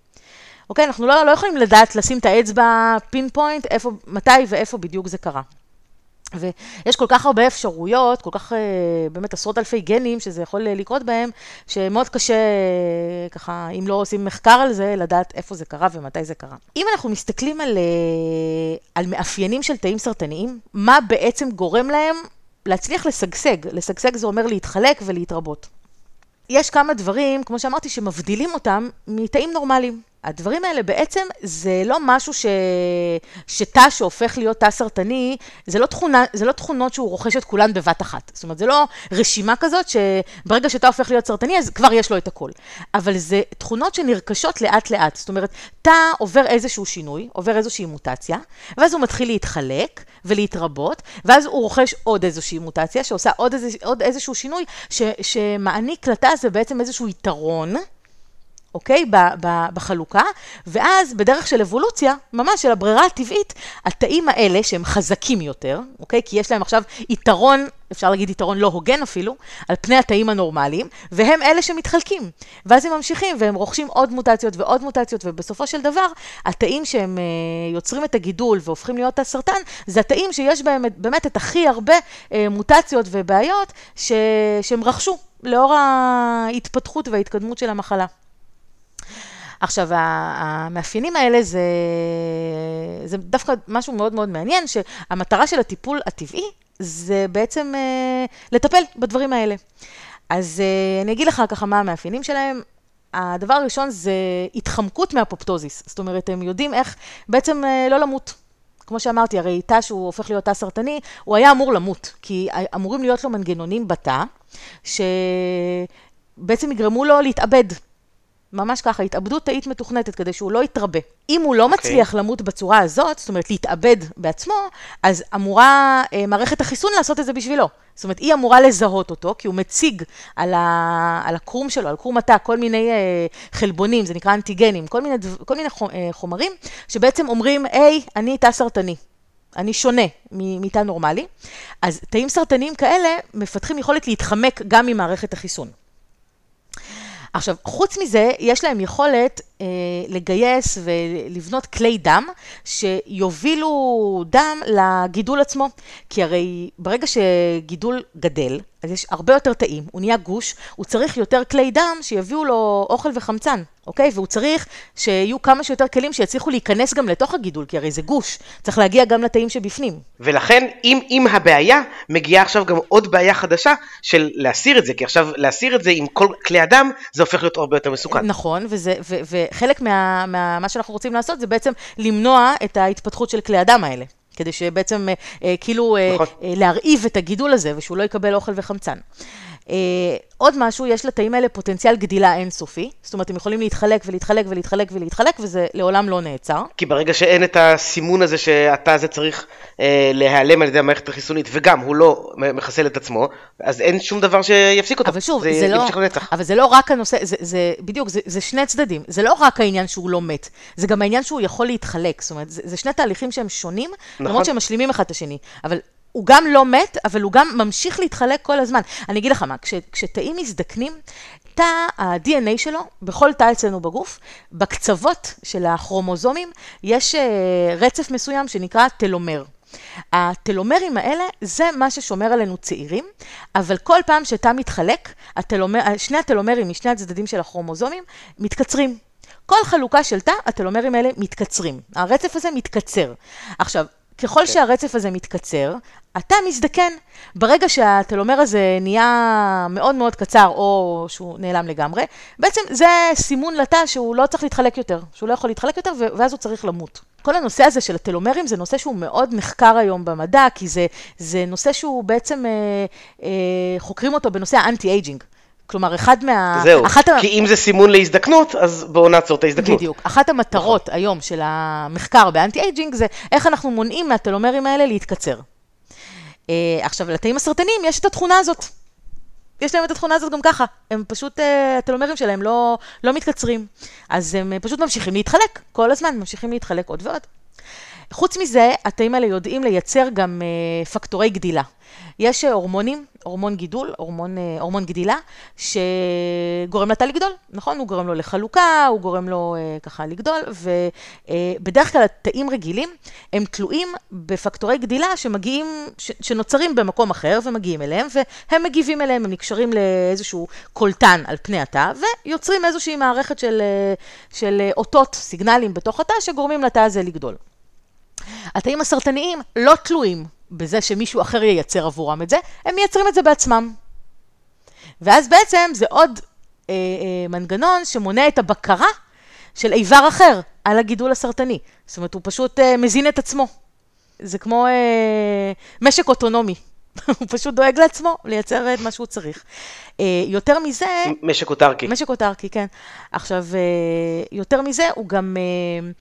אוקיי? אנחנו לא, לא יכולים לדעת לשים את האצבע פין פוינט, איפה, מתי ואיפה בדיוק זה קרה. ויש כל כך הרבה אפשרויות, כל כך, אה, באמת עשרות אלפי גנים שזה יכול לקרות בהם, שמאוד קשה, אה, ככה, אם לא עושים מחקר על זה, לדעת איפה זה קרה ומתי זה קרה. אם אנחנו מסתכלים על, אה, על מאפיינים של תאים סרטניים, מה בעצם גורם להם להצליח לשגשג? לשגשג זה אומר להתחלק ולהתרבות. יש כמה דברים, כמו שאמרתי, שמבדילים אותם מתאים נורמליים. הדברים האלה בעצם זה לא משהו ש... שתא שהופך להיות תא סרטני, זה לא, תכונה, זה לא תכונות שהוא רוכש את כולן בבת אחת. זאת אומרת, זה לא רשימה כזאת שברגע שתא הופך להיות סרטני, אז כבר יש לו את הכל. אבל זה תכונות שנרכשות לאט לאט. זאת אומרת, תא עובר איזשהו שינוי, עובר איזושהי מוטציה, ואז הוא מתחיל להתחלק ולהתרבות, ואז הוא רוכש עוד איזושהי מוטציה שעושה עוד, איזה, עוד איזשהו שינוי ש... שמעניק לתא הזה בעצם איזשהו יתרון. אוקיי? בחלוקה, ואז בדרך של אבולוציה, ממש של הברירה הטבעית, התאים האלה שהם חזקים יותר, אוקיי? כי יש להם עכשיו יתרון, אפשר להגיד יתרון לא הוגן אפילו, על פני התאים הנורמליים, והם אלה שמתחלקים. ואז הם ממשיכים והם רוכשים עוד מוטציות ועוד מוטציות, ובסופו של דבר, התאים שהם uh, יוצרים את הגידול והופכים להיות הסרטן, זה התאים שיש בהם באמת את הכי הרבה uh, מוטציות ובעיות ש... שהם רכשו לאור ההתפתחות וההתקדמות של המחלה. עכשיו, המאפיינים האלה זה, זה דווקא משהו מאוד מאוד מעניין, שהמטרה של הטיפול הטבעי זה בעצם אה, לטפל בדברים האלה. אז אה, אני אגיד לך ככה מה המאפיינים שלהם. הדבר הראשון זה התחמקות מהפופטוזיס. זאת אומרת, הם יודעים איך בעצם אה, לא למות. כמו שאמרתי, הרי תא שהוא הופך להיות תא סרטני, הוא היה אמור למות, כי אמורים להיות לו מנגנונים בתא, שבעצם יגרמו לו להתאבד. ממש ככה, התאבדות תאית מתוכנתת כדי שהוא לא יתרבה. אם הוא לא okay. אוקיי. מצליח למות בצורה הזאת, זאת אומרת להתאבד בעצמו, אז אמורה אה, מערכת החיסון לעשות את זה בשבילו. זאת אומרת, היא אמורה לזהות אותו, כי הוא מציג על, ה, על הקרום שלו, על קרום התא, כל מיני אה, חלבונים, זה נקרא אנטיגנים, כל מיני, כל מיני אה, חומרים, שבעצם אומרים, היי, אני תא סרטני. אני שונה מתא נורמלי. אז תאים סרטניים כאלה מפתחים יכולת להתחמק גם ממערכת החיסון. עכשיו, חוץ מזה, יש להם יכולת לגייס ולבנות כלי דם שיובילו דם לגידול עצמו. כי הרי ברגע שגידול גדל, אז יש הרבה יותר תאים, הוא נהיה גוש, הוא צריך יותר כלי דם שיביאו לו אוכל וחמצן, אוקיי? והוא צריך שיהיו כמה שיותר כלים שיצליחו להיכנס גם לתוך הגידול, כי הרי זה גוש, צריך להגיע גם לתאים שבפנים. ולכן, אם, אם הבעיה, מגיעה עכשיו גם עוד בעיה חדשה של להסיר את זה, כי עכשיו להסיר את זה עם כל כלי הדם, זה הופך להיות הרבה יותר מסוכן. נכון, וזה, ו, וחלק מה, מה, מה שאנחנו רוצים לעשות זה בעצם למנוע את ההתפתחות של כלי הדם האלה. כדי שבעצם אה, אה, כאילו אה, נכון. אה, להרעיב את הגידול הזה ושהוא לא יקבל אוכל וחמצן. אה, עוד משהו, יש לתאים האלה פוטנציאל גדילה אינסופי, זאת אומרת, הם יכולים להתחלק ולהתחלק ולהתחלק ולהתחלק, וזה לעולם לא נעצר. כי ברגע שאין את הסימון הזה שהתא הזה צריך אה, להיעלם על ידי המערכת החיסונית, וגם הוא לא מחסל את עצמו, אז אין שום דבר שיפסיק אותו. אבל שוב, זה, זה לא, אבל זה לא רק הנושא, זה, זה בדיוק, זה, זה שני צדדים. זה לא רק העניין שהוא לא מת, זה גם העניין שהוא יכול להתחלק. זאת אומרת, זה, זה שני תהליכים שהם שונים, נכון. למרות שהם משלימים אחד את השני. אבל הוא גם לא מת, אבל הוא גם ממשיך להתחלק כל הזמן. אני אגיד לך מה, כש, כשתאים מזדקנים, תא ה-DNA שלו, בכל תא אצלנו בגוף, בקצוות של הכרומוזומים, יש uh, רצף מסוים שנקרא טלומר. הטלומרים האלה זה מה ששומר עלינו צעירים, אבל כל פעם שתא מתחלק, הטלומר, שני הטלומרים משני הצדדים של הכרומוזומים מתקצרים. כל חלוקה של תא, הטלומרים האלה מתקצרים. הרצף הזה מתקצר. עכשיו, ככל כן. שהרצף הזה מתקצר, אתה מזדקן. ברגע שהטלומר הזה נהיה מאוד מאוד קצר, או שהוא נעלם לגמרי, בעצם זה סימון לתא שהוא לא צריך להתחלק יותר, שהוא לא יכול להתחלק יותר, ואז הוא צריך למות. כל הנושא הזה של הטלומרים זה נושא שהוא מאוד נחקר היום במדע, כי זה, זה נושא שהוא בעצם, אה, אה, חוקרים אותו בנושא האנטי-אייג'ינג. כלומר, אחד מה... זהו, אחת כי אם זה סימון להזדקנות, אז בואו נעצור את ההזדקנות. בדיוק. אחת המטרות היום של המחקר באנטי-אייג'ינג זה איך אנחנו מונעים מהטלומרים האלה להתקצר. אה, עכשיו, לתאים הסרטניים יש את התכונה הזאת. יש להם את התכונה הזאת גם ככה. הם פשוט, אה, הטלומרים שלהם לא, לא מתקצרים. אז הם אה, פשוט ממשיכים להתחלק, כל הזמן ממשיכים להתחלק עוד ועוד. חוץ מזה, התאים האלה יודעים לייצר גם אה, פקטורי גדילה. יש אה, הורמונים, הורמון גידול, הורמון, אה, הורמון גדילה, שגורם לתא לגדול, נכון? הוא גורם לו לחלוקה, הוא גורם לו אה, ככה לגדול, ובדרך כלל התאים רגילים, הם תלויים בפקטורי גדילה שמגיעים, ש, שנוצרים במקום אחר ומגיעים אליהם, והם מגיבים אליהם, הם נקשרים לאיזשהו קולטן על פני התא, ויוצרים איזושהי מערכת של, אה, של אה, אותות, סיגנלים בתוך התא, שגורמים לתא הזה לגדול. התאים הסרטניים לא תלויים בזה שמישהו אחר ייצר עבורם את זה, הם מייצרים את זה בעצמם. ואז בעצם זה עוד אה, אה, מנגנון שמונע את הבקרה של איבר אחר על הגידול הסרטני. זאת אומרת, הוא פשוט אה, מזין את עצמו. זה כמו אה, משק אוטונומי. הוא פשוט דואג לעצמו לייצר את מה שהוא צריך. אה, יותר מזה... משק אוטרקי. משק אוטרקי, כן. עכשיו, אה, יותר מזה, הוא גם... אה,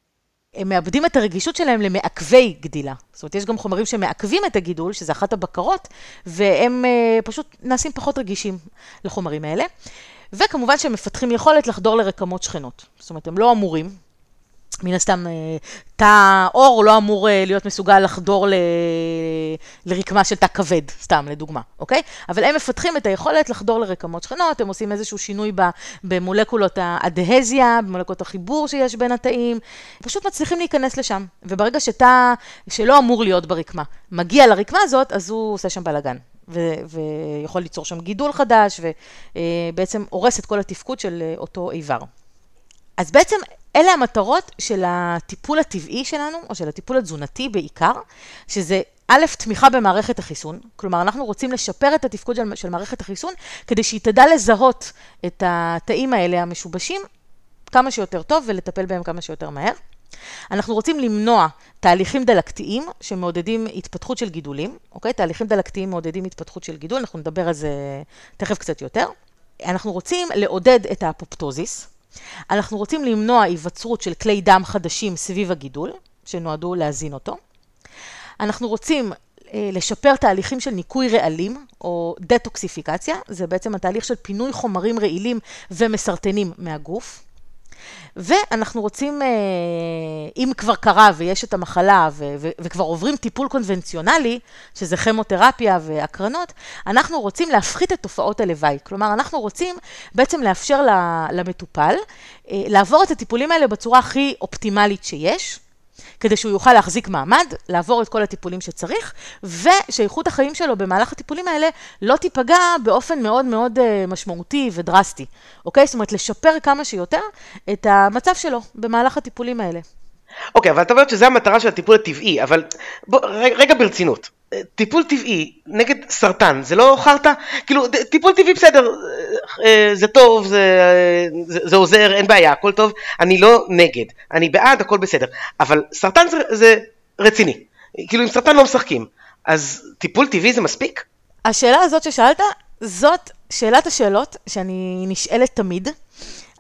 הם מאבדים את הרגישות שלהם למעכבי גדילה. זאת אומרת, יש גם חומרים שמעכבים את הגידול, שזה אחת הבקרות, והם uh, פשוט נעשים פחות רגישים לחומרים האלה. וכמובן שהם מפתחים יכולת לחדור לרקמות שכנות. זאת אומרת, הם לא אמורים, מן הסתם, תא עור לא אמור להיות מסוגל לחדור ל... לרקמה של תא כבד, סתם, לדוגמה, אוקיי? אבל הם מפתחים את היכולת לחדור לרקמות שכנות, הם עושים איזשהו שינוי ב... במולקולות האדהזיה, במולקולות החיבור שיש בין התאים, פשוט מצליחים להיכנס לשם. וברגע שתא שלא אמור להיות ברקמה, מגיע לרקמה הזאת, אז הוא עושה שם בלאגן. ו- ויכול ליצור שם גידול חדש, ובעצם הורס את כל התפקוד של אותו איבר. אז בעצם אלה המטרות של הטיפול הטבעי שלנו, או של הטיפול התזונתי בעיקר, שזה א', תמיכה במערכת החיסון, כלומר אנחנו רוצים לשפר את התפקוד של, של מערכת החיסון, כדי שהיא תדע לזהות את התאים האלה המשובשים כמה שיותר טוב ולטפל בהם כמה שיותר מהר. אנחנו רוצים למנוע תהליכים דלקתיים שמעודדים התפתחות של גידולים, אוקיי? תהליכים דלקתיים מעודדים התפתחות של גידול, אנחנו נדבר על זה תכף קצת יותר. אנחנו רוצים לעודד את האפופטוזיס, אנחנו רוצים למנוע היווצרות של כלי דם חדשים סביב הגידול, שנועדו להזין אותו. אנחנו רוצים אה, לשפר תהליכים של ניקוי רעלים, או דטוקסיפיקציה, זה בעצם התהליך של פינוי חומרים רעילים ומסרטנים מהגוף. ואנחנו רוצים, אה, אם כבר קרה ויש את המחלה ו- ו- וכבר עוברים טיפול קונבנציונלי, שזה כימותרפיה והקרנות, אנחנו רוצים להפחית את תופעות הלוואי. כלומר, אנחנו רוצים בעצם לאפשר למטופל אה, לעבור את הטיפולים האלה בצורה הכי אופטימלית שיש. כדי שהוא יוכל להחזיק מעמד, לעבור את כל הטיפולים שצריך, ושאיכות החיים שלו במהלך הטיפולים האלה לא תיפגע באופן מאוד מאוד משמעותי ודרסטי, אוקיי? זאת אומרת, לשפר כמה שיותר את המצב שלו במהלך הטיפולים האלה. אוקיי, אבל את אומרת שזו המטרה של הטיפול הטבעי, אבל בוא, רגע ברצינות. טיפול טבעי נגד סרטן, זה לא חרטא? כאילו, טיפול טבעי בסדר, זה טוב, זה, זה, זה עוזר, אין בעיה, הכל טוב, אני לא נגד, אני בעד, הכל בסדר, אבל סרטן זה, זה רציני, כאילו עם סרטן לא משחקים, אז טיפול טבעי זה מספיק? השאלה הזאת ששאלת, זאת שאלת השאלות שאני נשאלת תמיד.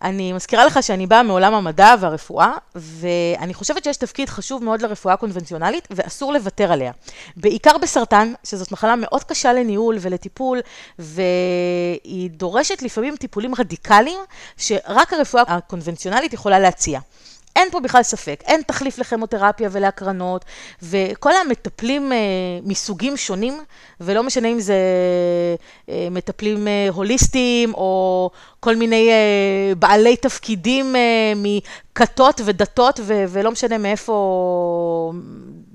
אני מזכירה לך שאני באה מעולם המדע והרפואה, ואני חושבת שיש תפקיד חשוב מאוד לרפואה קונבנציונלית, ואסור לוותר עליה. בעיקר בסרטן, שזאת מחלה מאוד קשה לניהול ולטיפול, והיא דורשת לפעמים טיפולים רדיקליים, שרק הרפואה הקונבנציונלית יכולה להציע. אין פה בכלל ספק, אין תחליף לכימותרפיה ולהקרנות, וכל המטפלים אה, מסוגים שונים, ולא משנה אם זה אה, מטפלים אה, הוליסטיים, או כל מיני אה, בעלי תפקידים אה, מכתות ודתות, ולא משנה מאיפה,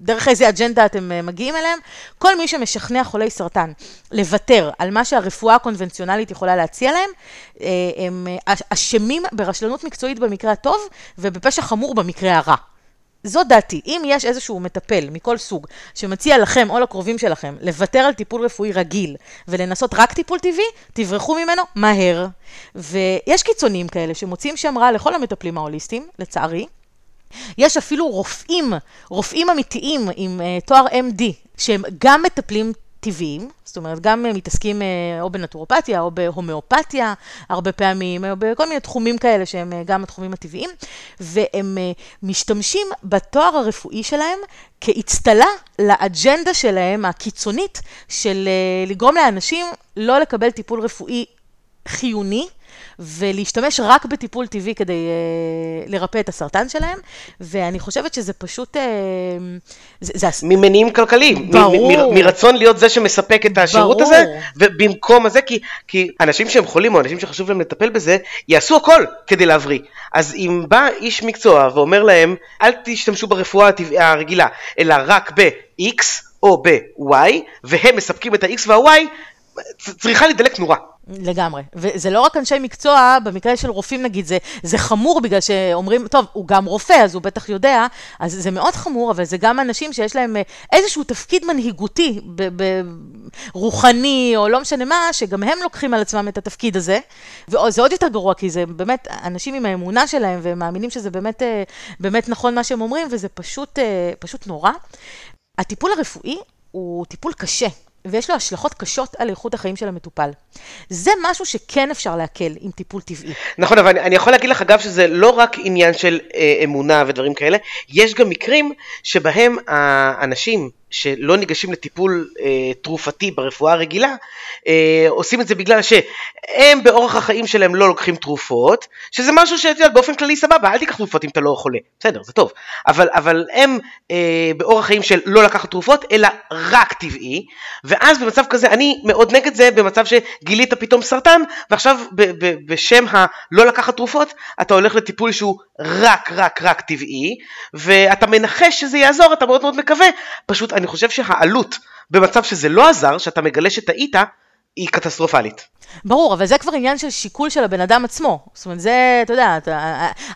דרך איזה אג'נדה אתם אה, מגיעים אליהם, כל מי שמשכנע חולי סרטן לוותר על מה שהרפואה הקונבנציונלית יכולה להציע להם, אה, הם אשמים ברשלנות מקצועית במקרה הטוב, ובפשע חמור במקרה הרע. זו דעתי, אם יש איזשהו מטפל מכל סוג שמציע לכם או לקרובים שלכם לוותר על טיפול רפואי רגיל ולנסות רק טיפול טבעי, תברחו ממנו מהר. ויש קיצונים כאלה שמוצאים שם רע לכל המטפלים ההוליסטיים, לצערי. יש אפילו רופאים, רופאים אמיתיים עם uh, תואר MD, שהם גם מטפלים טבעיים, זאת אומרת, גם מתעסקים אה, או בנטורופתיה או בהומאופתיה, הרבה פעמים, או בכל מיני תחומים כאלה שהם אה, גם התחומים הטבעיים, והם אה, משתמשים בתואר הרפואי שלהם כאצטלה לאג'נדה שלהם, הקיצונית, של לגרום לאנשים לא לקבל טיפול רפואי חיוני. ולהשתמש רק בטיפול טבעי כדי uh, לרפא את הסרטן שלהם, ואני חושבת שזה פשוט... Uh, זה, זה... ממניעים כלכליים. ברור. מ- מ- מרצון להיות זה שמספק את השירות ברור. הזה, ובמקום הזה, כי, כי אנשים שהם חולים או אנשים שחשוב להם לטפל בזה, יעשו הכל כדי להבריא. אז אם בא איש מקצוע ואומר להם, אל תשתמשו ברפואה הרגילה, אלא רק ב-X או ב-Y, והם מספקים את ה-X וה-Y, צריכה להידלק נורה. לגמרי. וזה לא רק אנשי מקצוע, במקרה של רופאים נגיד, זה, זה חמור בגלל שאומרים, טוב, הוא גם רופא, אז הוא בטח יודע, אז זה מאוד חמור, אבל זה גם אנשים שיש להם אה, איזשהו תפקיד מנהיגותי, ב, ב, רוחני, או לא משנה מה, שגם הם לוקחים על עצמם את התפקיד הזה. וזה עוד יותר גרוע, כי זה באמת אנשים עם האמונה שלהם, והם מאמינים שזה באמת, אה, באמת נכון מה שהם אומרים, וזה פשוט, אה, פשוט נורא. הטיפול הרפואי הוא טיפול קשה. ויש לו השלכות קשות על איכות החיים של המטופל. זה משהו שכן אפשר להקל עם טיפול טבעי. נכון, אבל אני, אני יכול להגיד לך אגב שזה לא רק עניין של אה, אמונה ודברים כאלה, יש גם מקרים שבהם האנשים שלא ניגשים לטיפול אה, תרופתי ברפואה הרגילה, אה, עושים את זה בגלל שהם באורח החיים שלהם לא לוקחים תרופות, שזה משהו שאת יודעת באופן כללי סבבה, אל תיקח תרופות אם אתה לא חולה, בסדר, זה טוב, אבל, אבל הם אה, באורח חיים של לא לקחת תרופות, אלא רק טבעי, ואז במצב כזה, אני מאוד נגד זה במצב שגילית פתאום סרטן, ועכשיו ב, ב, בשם הלא לקחת תרופות, אתה הולך לטיפול שהוא רק רק רק טבעי, ואתה מנחש שזה יעזור, אתה מאוד מאוד מקווה, פשוט אני חושב שהעלות במצב שזה לא עזר, שאתה מגלה שטעית, היא קטסטרופלית. ברור, אבל זה כבר עניין של שיקול של הבן אדם עצמו. זאת אומרת, זה, אתה יודע,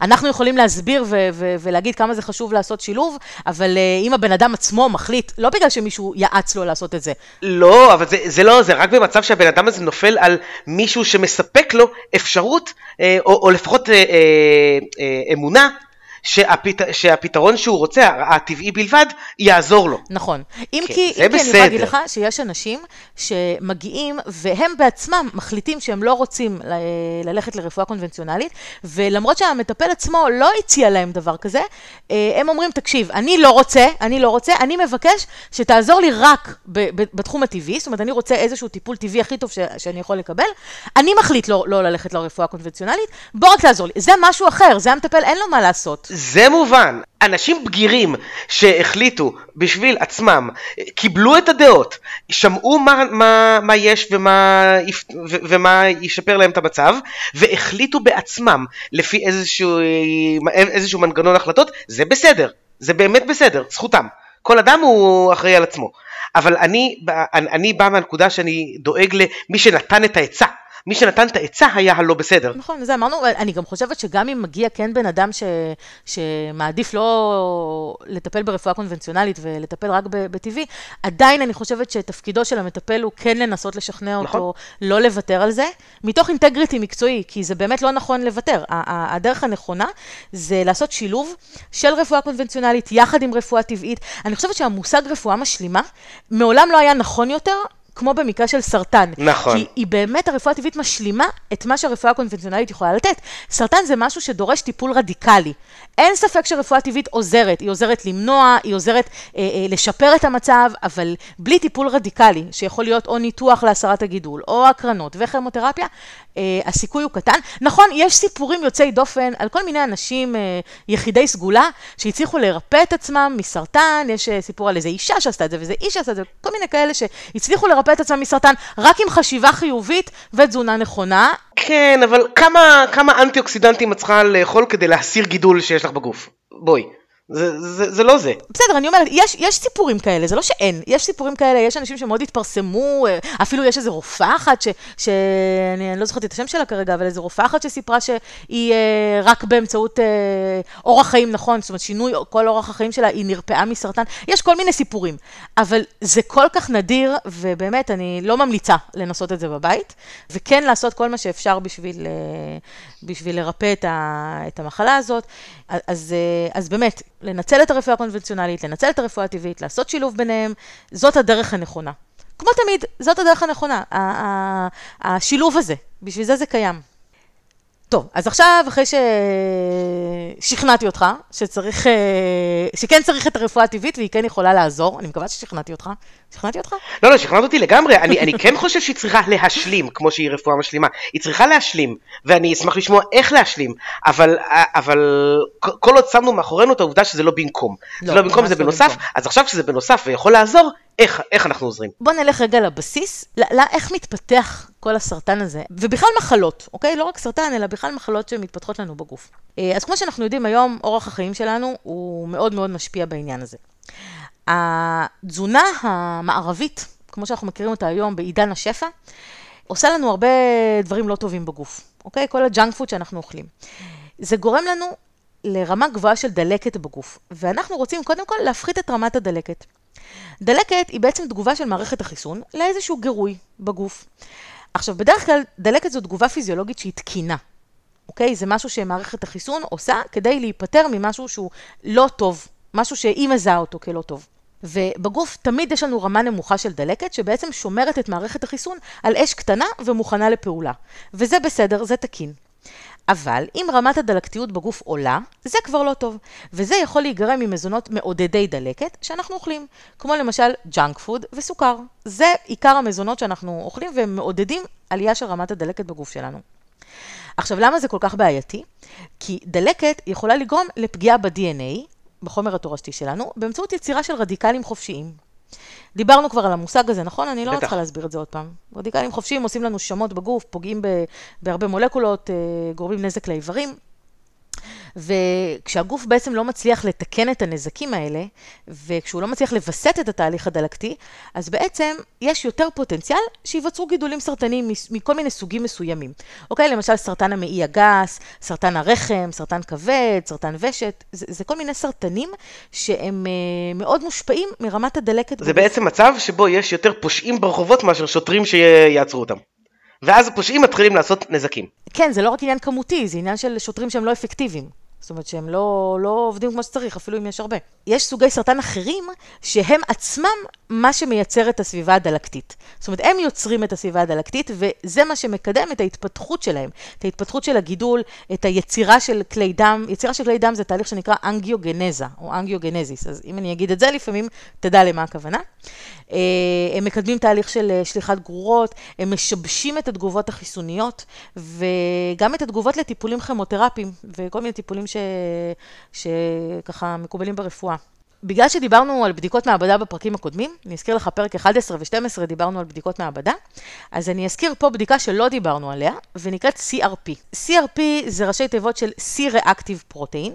אנחנו יכולים להסביר ו- ו- ולהגיד כמה זה חשוב לעשות שילוב, אבל uh, אם הבן אדם עצמו מחליט, לא בגלל שמישהו יעץ לו לעשות את זה. לא, אבל זה, זה לא, זה רק במצב שהבן אדם הזה נופל על מישהו שמספק לו אפשרות, אה, או, או לפחות אה, אה, אה, אמונה, שהפת... שהפתרון שהוא רוצה, הטבעי בלבד, יעזור לו. נכון. אם כן, כי, אם כי אני יכולה להגיד לך שיש אנשים שמגיעים והם בעצמם מחליטים שהם לא רוצים ל... ללכת לרפואה קונבנציונלית, ולמרות שהמטפל עצמו לא הציע להם דבר כזה, אה, הם אומרים, תקשיב, אני לא רוצה, אני לא רוצה, אני מבקש שתעזור לי רק ב... ב... בתחום הטבעי, זאת אומרת, אני רוצה איזשהו טיפול טבעי הכי טוב ש... שאני יכול לקבל, אני מחליט לא, לא ללכת לרפואה קונבנציונלית, בוא רק תעזור לי. זה משהו אחר, זה המטפל, אין לו מה לעשות. זה מובן. אנשים בגירים שהחליטו בשביל עצמם, קיבלו את הדעות, שמעו מה, מה, מה יש ומה, ומה ישפר להם את המצב, והחליטו בעצמם לפי איזשהו, איזשהו מנגנון החלטות, זה בסדר, זה באמת בסדר, זכותם. כל אדם הוא אחראי על עצמו. אבל אני, אני בא מהנקודה שאני דואג למי שנתן את העצה. מי שנתן את העצה היה הלא בסדר. נכון, זה אמרנו, אני גם חושבת שגם אם מגיע כן בן אדם ש, שמעדיף לא לטפל ברפואה קונבנציונלית ולטפל רק בטבעי, עדיין אני חושבת שתפקידו של המטפל הוא כן לנסות לשכנע נכון. אותו לא לוותר על זה, מתוך אינטגריטי מקצועי, כי זה באמת לא נכון לוותר. הדרך הנכונה זה לעשות שילוב של רפואה קונבנציונלית יחד עם רפואה טבעית. אני חושבת שהמושג רפואה משלימה מעולם לא היה נכון יותר כמו במקרה של סרטן. נכון. כי היא באמת, הרפואה הטבעית משלימה את מה שהרפואה הקונבנציונלית יכולה לתת. סרטן זה משהו שדורש טיפול רדיקלי. אין ספק שרפואה טבעית עוזרת, היא עוזרת למנוע, היא עוזרת אה, אה, לשפר את המצב, אבל בלי טיפול רדיקלי, שיכול להיות או ניתוח להסרת הגידול, או הקרנות וכימותרפיה, הסיכוי הוא קטן. נכון, יש סיפורים יוצאי דופן על כל מיני אנשים אה, יחידי סגולה, שהצליחו לרפא את עצמם מסרטן, יש אה, סיפור על איזה אישה שעשתה את זה, ואיזה איש שעשתה את זה, כל מיני כאלה שהצליחו לרפא את עצמם מסרטן רק עם חשיבה חיובית ותזונה נכונה. כן, אבל כמה, כמה אנטי אוקסידנטים את צריכה לאכול כדי להסיר גידול שיש לך בגוף? בואי. זה, זה, זה לא זה. בסדר, אני אומרת, יש, יש סיפורים כאלה, זה לא שאין, יש סיפורים כאלה, יש אנשים שמאוד התפרסמו, אה, אפילו יש איזו רופאה אחת, ש, שאני לא זוכרת את השם שלה כרגע, אבל איזו רופאה אחת שסיפרה שהיא אה, רק באמצעות אה, אורח חיים נכון, זאת אומרת, שינוי כל אורח החיים שלה, היא נרפאה מסרטן, יש כל מיני סיפורים, אבל זה כל כך נדיר, ובאמת, אני לא ממליצה לנסות את זה בבית, וכן לעשות כל מה שאפשר בשביל, אה, בשביל לרפא את, ה, את המחלה הזאת. אז, אה, אז באמת, לנצל את הרפואה הקונבנציונלית, לנצל את הרפואה הטבעית, לעשות שילוב ביניהם, זאת הדרך הנכונה. כמו תמיד, זאת הדרך הנכונה, השילוב הזה, בשביל זה זה קיים. טוב, אז עכשיו, אחרי ששכנעתי אותך, שצריך, אה, שכן צריך את הרפואה הטבעית והיא כן יכולה לעזור, אני מקווה ששכנעתי אותך. שכנעתי אותך? לא, לא, שכנעת אותי לגמרי. אני, אני כן חושב שהיא צריכה להשלים, כמו שהיא רפואה משלימה. היא צריכה להשלים, ואני אשמח לשמוע איך להשלים, אבל, אבל כל עוד שמנו מאחורינו את העובדה שזה לא במקום. לא, זה לא במקום, זה לא בנוסף, במקום. אז עכשיו כשזה בנוסף ויכול לעזור, איך, איך אנחנו עוזרים? בוא נלך רגע לבסיס, לא, איך מתפתח כל הסרטן הזה, ובכלל מחלות, אוקיי? לא רק סרטן, אלא בכלל מחלות שמתפתחות לנו בגוף. אה, אז כמו שאנחנו יודעים היום, אורח החיים שלנו הוא מאוד מאוד משפיע בעניין הזה. התזונה המערבית, כמו שאנחנו מכירים אותה היום בעידן השפע, עושה לנו הרבה דברים לא טובים בגוף, אוקיי? כל הג'אנק פוד שאנחנו אוכלים. זה גורם לנו לרמה גבוהה של דלקת בגוף, ואנחנו רוצים קודם כל להפחית את רמת הדלקת. דלקת היא בעצם תגובה של מערכת החיסון לאיזשהו גירוי בגוף. עכשיו, בדרך כלל דלקת זו תגובה פיזיולוגית שהיא תקינה, אוקיי? זה משהו שמערכת החיסון עושה כדי להיפטר ממשהו שהוא לא טוב, משהו שהיא מזהה אותו כלא טוב. ובגוף תמיד יש לנו רמה נמוכה של דלקת, שבעצם שומרת את מערכת החיסון על אש קטנה ומוכנה לפעולה. וזה בסדר, זה תקין. אבל אם רמת הדלקתיות בגוף עולה, זה כבר לא טוב. וזה יכול להיגרם ממזונות מעודדי דלקת שאנחנו אוכלים, כמו למשל ג'אנק פוד וסוכר. זה עיקר המזונות שאנחנו אוכלים והם מעודדים עלייה של רמת הדלקת בגוף שלנו. עכשיו, למה זה כל כך בעייתי? כי דלקת יכולה לגרום לפגיעה ב-DNA, בחומר התורשתי שלנו, באמצעות יצירה של רדיקלים חופשיים. דיברנו כבר על המושג הזה, נכון? אני לא צריכה להסביר את זה עוד פעם. רדיקלים חופשיים עושים לנו שמות בגוף, פוגעים בהרבה מולקולות, אה, גורמים נזק לאיברים. וכשהגוף בעצם לא מצליח לתקן את הנזקים האלה, וכשהוא לא מצליח לווסת את התהליך הדלקתי, אז בעצם יש יותר פוטנציאל שיווצרו גידולים סרטניים מכל מיני סוגים מסוימים. אוקיי, למשל סרטן המעי הגס, סרטן הרחם, סרטן כבד, סרטן ושת, זה, זה כל מיני סרטנים שהם uh, מאוד מושפעים מרמת הדלקת. זה בגוף. בעצם מצב שבו יש יותר פושעים ברחובות מאשר שוטרים שיעצרו אותם. ואז הפושעים מתחילים לעשות נזקים. כן, זה לא רק עניין כמותי, זה עניין של שוטרים שהם לא אפקטיביים. זאת אומרת שהם לא, לא עובדים כמו שצריך, אפילו אם יש הרבה. יש סוגי סרטן אחרים שהם עצמם מה שמייצר את הסביבה הדלקתית. זאת אומרת, הם יוצרים את הסביבה הדלקתית, וזה מה שמקדם את ההתפתחות שלהם, את ההתפתחות של הגידול, את היצירה של כלי דם. יצירה של כלי דם זה תהליך שנקרא אנגיוגנזה, או אנגיוגנזיס, אז אם אני אגיד את זה לפעמים, תדע למה הכוונה. אה, הם מקדמים תהליך של אה, שליחת גרורות, הם משבשים את התגובות החיסוניות, וגם את התגובות לטיפולים כימותרפיים, וכל מיני טיפולים ש... שככה מקובלים ברפואה. בגלל שדיברנו על בדיקות מעבדה בפרקים הקודמים, אני אזכיר לך פרק 11 ו-12 דיברנו על בדיקות מעבדה, אז אני אזכיר פה בדיקה שלא דיברנו עליה, ונקראת CRP. CRP זה ראשי תיבות של C-Reactive Protein,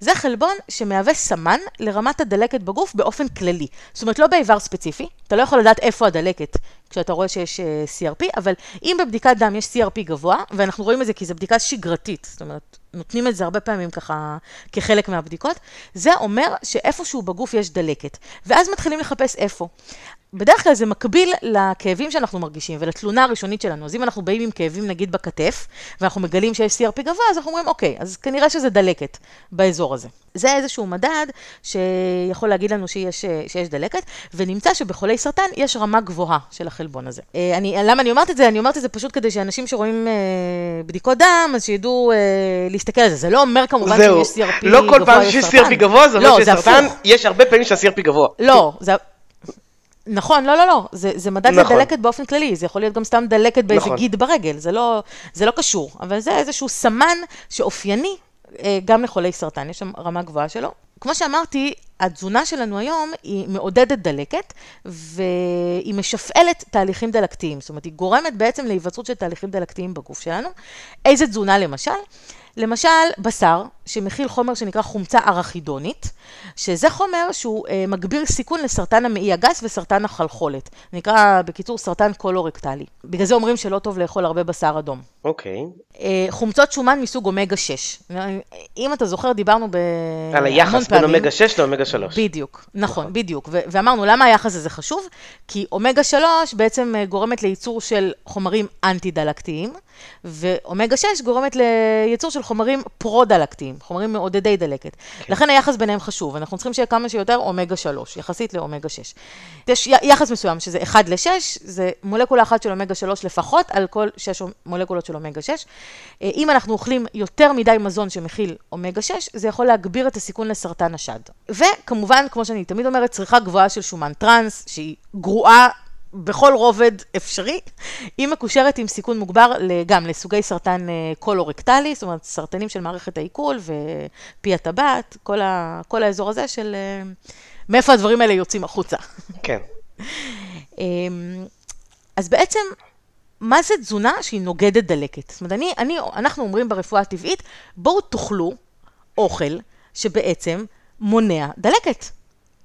זה חלבון שמהווה סמן לרמת הדלקת בגוף באופן כללי. זאת אומרת, לא באיבר ספציפי, אתה לא יכול לדעת איפה הדלקת כשאתה רואה שיש אה, CRP, אבל אם בבדיקת דם יש CRP גבוה, ואנחנו רואים את זה כי זו בדיקה שגרתית, זאת אומרת, נותנים את זה הרבה פעמים ככה כחלק מהבדיקות, זה אומר שאיפשהו בגוף יש דלקת, ואז מתחילים לחפש איפה. בדרך כלל זה מקביל לכאבים שאנחנו מרגישים ולתלונה הראשונית שלנו. אז אם אנחנו באים עם כאבים נגיד בכתף, ואנחנו מגלים שיש CRP גבוה, אז אנחנו אומרים, אוקיי, אז כנראה שזה דלקת באזור הזה. זה איזשהו מדד שיכול להגיד לנו שיש, שיש דלקת, ונמצא שבחולי סרטן יש רמה גבוהה של החלבון הזה. אה, אני, למה אני אומרת את זה? אני אומרת את זה פשוט כדי שאנשים שרואים אה, בדיקות דם, אז שידעו אה, להסתכל על זה. זה לא אומר כמובן שיש CRP גבוה, לא כל פעם שיש CRP גבוה, זה אומר לא, שסרטן, יש הרבה פעמים שה-CRP גבוה. לא, זה... נכון, לא, לא, לא, זה, זה מדד נכון. לדלקת באופן כללי, זה יכול להיות גם סתם דלקת באיזה נכון. גיד ברגל, זה לא, זה לא קשור, אבל זה איזשהו סמן שאופייני אה, גם לחולי סרטן, יש שם רמה גבוהה שלו. כמו שאמרתי, התזונה שלנו היום היא מעודדת דלקת, והיא משפעלת תהליכים דלקתיים, זאת אומרת, היא גורמת בעצם להיווצרות של תהליכים דלקתיים בגוף שלנו. איזה תזונה למשל? למשל, בשר, שמכיל חומר שנקרא חומצה ארכידונית, שזה חומר שהוא אה, מגביר סיכון לסרטן המעי הגס וסרטן החלחולת. נקרא בקיצור סרטן קולורקטלי. בגלל זה אומרים שלא טוב לאכול הרבה בשר אדום. אוקיי. אה, חומצות שומן מסוג אומגה 6. אם אתה זוכר, דיברנו בהמון על היחס בין אומגה 6 לאומגה 3. בדיוק, נכון, בדיוק. ו- ואמרנו, למה היחס הזה חשוב? כי אומגה 3 בעצם אה, גורמת לייצור של חומרים אנטי-דלקתיים, ואומגה 6 גורמת לייצור של חומרים פרו-דלקתיים, חומרים מעודדי דלקת. כן. לכן היחס ביניהם חשוב, אנחנו צריכים שיהיה כמה שיותר אומגה 3, יחסית לאומגה 6. יש יחס מסוים, שזה 1 ל-6, זה מולקולה אחת של אומגה 3 לפחות על כל 6 מולקולות של אומגה 6. אה, אם אנחנו אוכלים יותר מדי מזון שמכיל אומגה 6, זה יכול להגביר את הסיכון לסרטן השד. וכמובן, כמו שאני תמיד אומרת, צריכה גבוהה של שומן טראנס, שהיא גרועה בכל רובד אפשרי, היא מקושרת עם סיכון מוגבר גם לסוגי סרטן אה, קולורקטלי, זאת אומרת, סרטנים של מערכת העיכול ופי הטבעת, כל, ה, כל האזור הזה של אה, מאיפה הדברים האלה יוצאים החוצה. כן. אמ, אז בעצם, מה זה תזונה שהיא נוגדת דלקת? זאת אומרת, אני, אני, אנחנו אומרים ברפואה הטבעית, בואו תאכלו אוכל שבעצם מונע דלקת.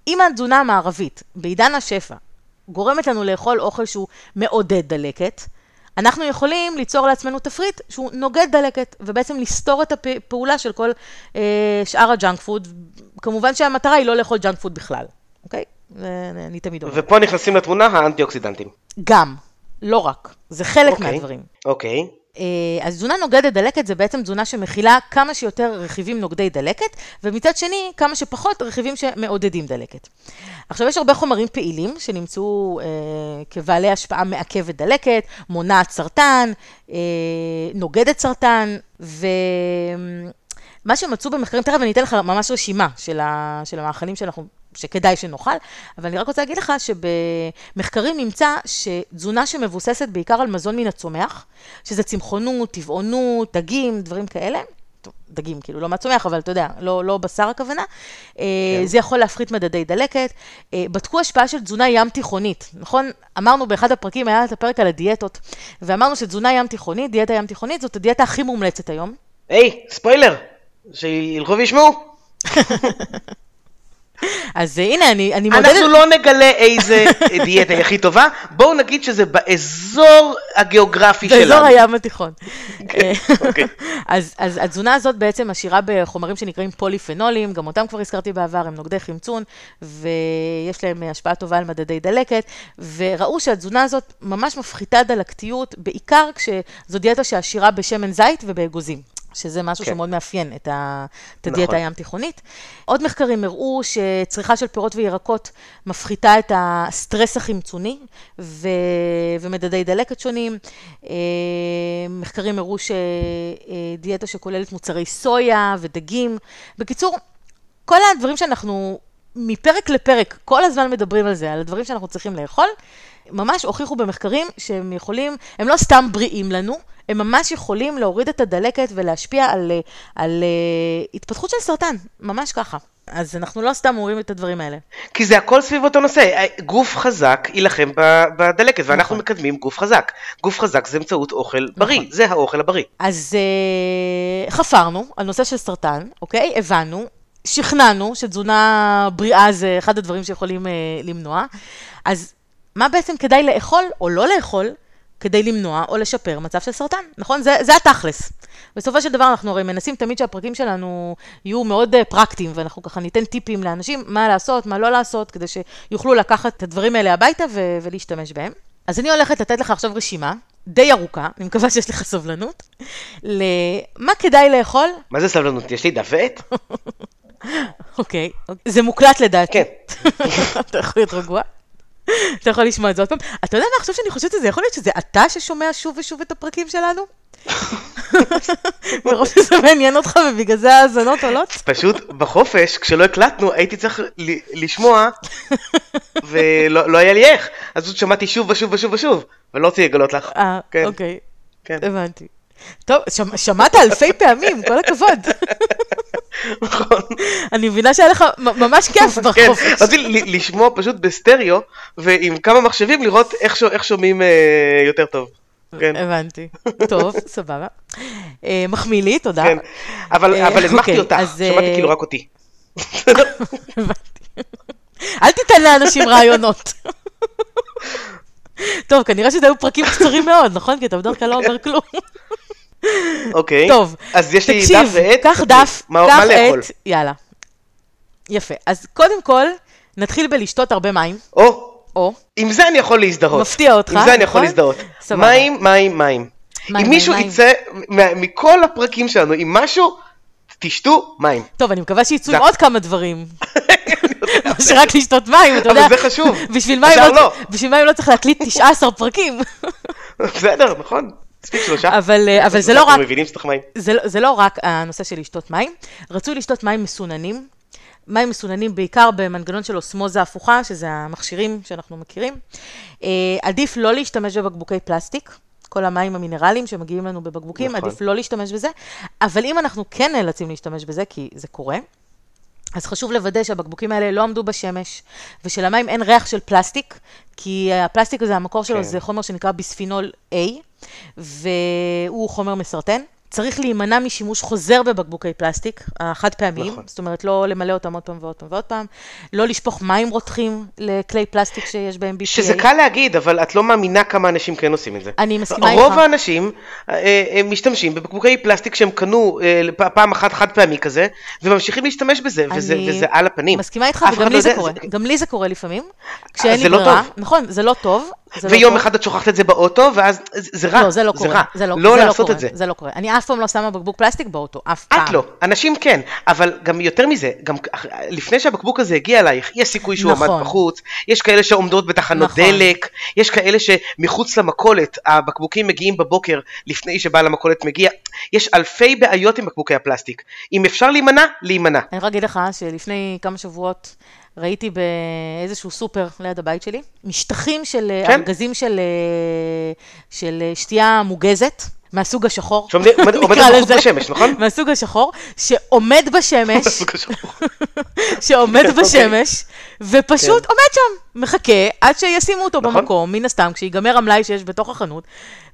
אם התזונה המערבית, בעידן השפע, גורמת לנו לאכול אוכל שהוא מעודד דלקת, אנחנו יכולים ליצור לעצמנו תפריט שהוא נוגד דלקת, ובעצם לסתור את הפעולה של כל אה, שאר הג'אנק פוד. כמובן שהמטרה היא לא לאכול ג'אנק פוד בכלל, אוקיי? אני תמיד אומרת. ופה נכנסים לתמונה האנטי-אוקסידנטים. גם, לא רק. זה חלק אוקיי, מהדברים. אוקיי. אה, אז תזונה נוגדת דלקת זה בעצם תזונה שמכילה כמה שיותר רכיבים נוגדי דלקת, ומצד שני, כמה שפחות רכיבים שמעודדים דלקת. עכשיו, יש הרבה חומרים פעילים שנמצאו אה, כבעלי השפעה מעכבת דלקת, מונעת סרטן, אה, נוגדת סרטן, ו... מה שמצאו במחקרים, תכף אני אתן לך ממש רשימה של, ה, של המאכלים שאנחנו, שכדאי שנאכל, אבל אני רק רוצה להגיד לך שבמחקרים נמצא שתזונה שמבוססת בעיקר על מזון מן הצומח, שזה צמחונות, טבעונות, דגים, דברים כאלה, דגים, כאילו, לא מהצומח, אבל אתה יודע, לא, לא בשר הכוונה. כן. זה יכול להפחית מדדי דלקת. אה, בדקו השפעה של תזונה ים תיכונית, נכון? אמרנו באחד הפרקים, היה את הפרק על הדיאטות, ואמרנו שתזונה ים תיכונית, דיאטה ים תיכונית, זאת הדיאטה הכי מומלצת היום. היי, ספוילר, שילכו וישמעו. אז הנה, אני, אני מודדת... אנחנו לא נגלה איזה דיאטה היא הכי טובה, בואו נגיד שזה באזור הגיאוגרפי שלנו. באזור הים התיכון. כן, אוקיי. אז, אז התזונה הזאת בעצם עשירה בחומרים שנקראים פוליפנולים, גם אותם כבר הזכרתי בעבר, הם נוגדי חמצון, ויש להם השפעה טובה על מדדי דלקת, וראו שהתזונה הזאת ממש מפחיתה דלקתיות, בעיקר כשזו דיאטה שעשירה בשמן זית ובאגוזים. שזה משהו כן. שמאוד מאפיין את, ה, את הדיאטה נכון. הים תיכונית. עוד מחקרים הראו שצריכה של פירות וירקות מפחיתה את הסטרס החמצוני ו, ומדדי דלקת שונים. אה, מחקרים הראו שדיאטה שכוללת מוצרי סויה ודגים. בקיצור, כל הדברים שאנחנו מפרק לפרק כל הזמן מדברים על זה, על הדברים שאנחנו צריכים לאכול, ממש הוכיחו במחקרים שהם יכולים, הם לא סתם בריאים לנו, הם ממש יכולים להוריד את הדלקת ולהשפיע על, על, על uh, התפתחות של סרטן, ממש ככה. אז אנחנו לא סתם אומרים את הדברים האלה. כי זה הכל סביב אותו נושא. גוף חזק יילחם בדלקת, ואנחנו נכון. מקדמים גוף חזק. גוף חזק זה באמצעות אוכל נכון. בריא, זה האוכל הבריא. אז uh, חפרנו על נושא של סרטן, אוקיי? הבנו, שכנענו שתזונה בריאה זה אחד הדברים שיכולים uh, למנוע. אז מה בעצם כדאי לאכול או לא לאכול כדי למנוע או לשפר מצב של סרטן, נכון? זה, זה התכלס. בסופו של דבר אנחנו הרי מנסים תמיד שהפרקים שלנו יהיו מאוד uh, פרקטיים, ואנחנו ככה ניתן טיפים לאנשים מה לעשות, מה לא לעשות, כדי שיוכלו לקחת את הדברים האלה הביתה ו- ולהשתמש בהם. אז אני הולכת לתת לך עכשיו רשימה די ארוכה, אני מקווה שיש לך סבלנות, למה כדאי לאכול. מה זה סבלנות? יש לי דוות? אוקיי, זה מוקלט לדעתי. כן. אתה יכול להיות רגוע. אתה יכול לשמוע את זה עוד פעם. אתה יודע מה, עכשיו שאני חושבת על זה, יכול להיות שזה אתה ששומע שוב ושוב את הפרקים שלנו? מרוב שזה מעניין אותך ובגלל זה האזנות עולות? פשוט בחופש, כשלא הקלטנו, הייתי צריך לשמוע, ולא לא היה לי איך. אז שמעתי שוב ושוב ושוב ושוב, ולא רציתי לגלות לך. אה, כן. אוקיי. כן. הבנתי. טוב, שמעת אלפי פעמים, כל הכבוד. נכון. אני מבינה שהיה לך ממש כיף כן, בחופש. כן, רציתי לשמוע פשוט בסטריאו, ועם כמה מחשבים לראות איך שומעים אה, יותר טוב. כן. הבנתי. טוב, סבבה. אה, מחמיא לי, תודה. כן. אבל אה, אבל הנמכתי אוקיי, אותך, אה, שמעתי כאילו רק אותי. הבנתי. אל תיתן לאנשים רעיונות. טוב, כנראה שזה היו פרקים קצרים מאוד, נכון? כי אתה בדרך כלל לא אומר כלום. אוקיי. טוב, אז יש לי תקשיב, דף ועט. קח. דף, מה קח? עט, יאללה. יפה. אז קודם כל, נתחיל בלשתות הרבה מים, או, או, עם זה אני יכול להזדהות. מפתיע אותך, עם זה אני יכול נכון? להזדהות. סבבה. מים, מים, מים. אם מישהו. יצא מכל הפרקים שלנו עם משהו, תשתו מים. טוב, אני מקווה שיצאו עם עוד כמה דברים. שרק לשתות מים, אתה אבל יודע. זה חשוב. בשביל מים לא- לא. בשביל מים לא צריך להקליט 19 פרקים. בסדר, נכון. מספיק שלושה. אבל, אה, אבל זה לא אנחנו רק, מבינים שצריך מים. זה, לא- זה לא רק הנושא של לשתות מים, רצוי לשתות מים מסוננים. מים מסוננים בעיקר במנגנון של אוסמוזה הפוכה, שזה המכשירים שאנחנו מכירים. אה, עדיף לא להשתמש בבקבוקי פלסטיק. כל המים המינרליים שמגיעים לנו בבקבוקים, נכון. עדיף לא להשתמש בזה. אבל אם אנחנו כן נאלצים להשתמש בזה, כי זה קורה, אז חשוב לוודא שהבקבוקים האלה לא עמדו בשמש, ושלמים אין ריח של פלסטיק, כי הפלסטיק הזה, המקור שלו כן. זה חומר שנקרא ביספינול A, והוא חומר מסרטן. צריך להימנע משימוש חוזר בבקבוקי פלסטיק, החד פעמיים, נכון. זאת אומרת לא למלא אותם עוד פעם ועוד פעם ועוד פעם, לא לשפוך מים רותחים לכלי פלסטיק שיש בהם BPA. שזה קל להגיד, אבל את לא מאמינה כמה אנשים כן עושים את זה. אני מסכימה איתך. רוב האנשים אה, אה, משתמשים בבקבוקי פלסטיק שהם קנו אה, פעם אחת חד פעמי כזה, וממשיכים להשתמש בזה, וזה, אני וזה על הפנים. מסכימה איתך, וגם לא לי זה יודע- קורה. גם לי זה קורה לפעמים, כשאין זה לי לא ברירה. טוב. נכון, זה לא טוב. זה לא ויום טוב. אחד את שוכחת את זה באוטו, ואז זה זה רע. לא, זה לא קורה. רע. זה לא, לא זה לעשות קורה, את זה. זה לא קורה. אני אף פעם לא שמה בקבוק פלסטיק באוטו, אף פעם. את לא, אנשים כן, אבל גם יותר מזה, גם לפני שהבקבוק הזה הגיע אלייך, יש סיכוי שהוא נכון. עמד בחוץ, יש כאלה שעומדות בתחנות נכון. דלק, יש כאלה שמחוץ למכולת, הבקבוקים מגיעים בבוקר לפני שבעל המכולת מגיע, יש אלפי בעיות עם בקבוקי הפלסטיק. אם אפשר להימנע, להימנע. אני רק אגיד לך שלפני כמה שבועות ראיתי באיזשהו סופר ליד הבית שלי, משטחים של כן. ארגזים של, אה, של שתייה מוגזת. מהסוג השחור, שעומד- עומד- בחוץ. בשמש, נכון? מהסוג השחור, שעומד בשמש. שעומד אוקיי. בשמש, ופשוט עומד שם, מחכה עד שישימו אותו נכון. במקום, מן הסתם, כשיגמר המלאי שיש בתוך החנות,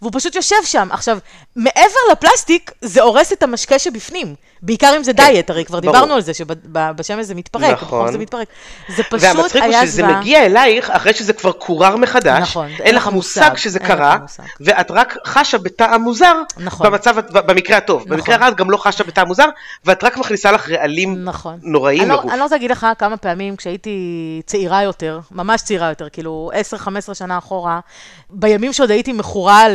והוא פשוט יושב שם. עכשיו, מעבר לפלסטיק, זה הורס את המשקה שבפנים. בעיקר אם זה דיאט, הרי כבר כן, ברור. דיברנו על זה שבשמש זה מתפרק, נכון. זה מתפרק. זה פשוט והמצחיק הוא היה שזה. מגיע אלייך אחרי שזה כבר קורר מחדש, נכון, אין לך מושג שזה קרה, מושג. ואת רק חשה בטעם מוזר, נכון. במצב, במקרה הטוב. נכון. במקרה הרע את גם לא חשה בטעם מוזר, ואת רק מכניסה לך רעלים נכון. נוראים לא, לגוף. אני לא רוצה להגיד לך כמה פעמים כשהייתי צעירה יותר, ממש צעירה יותר, כאילו 10-15 שנה אחורה, בימים שעוד הייתי מכורה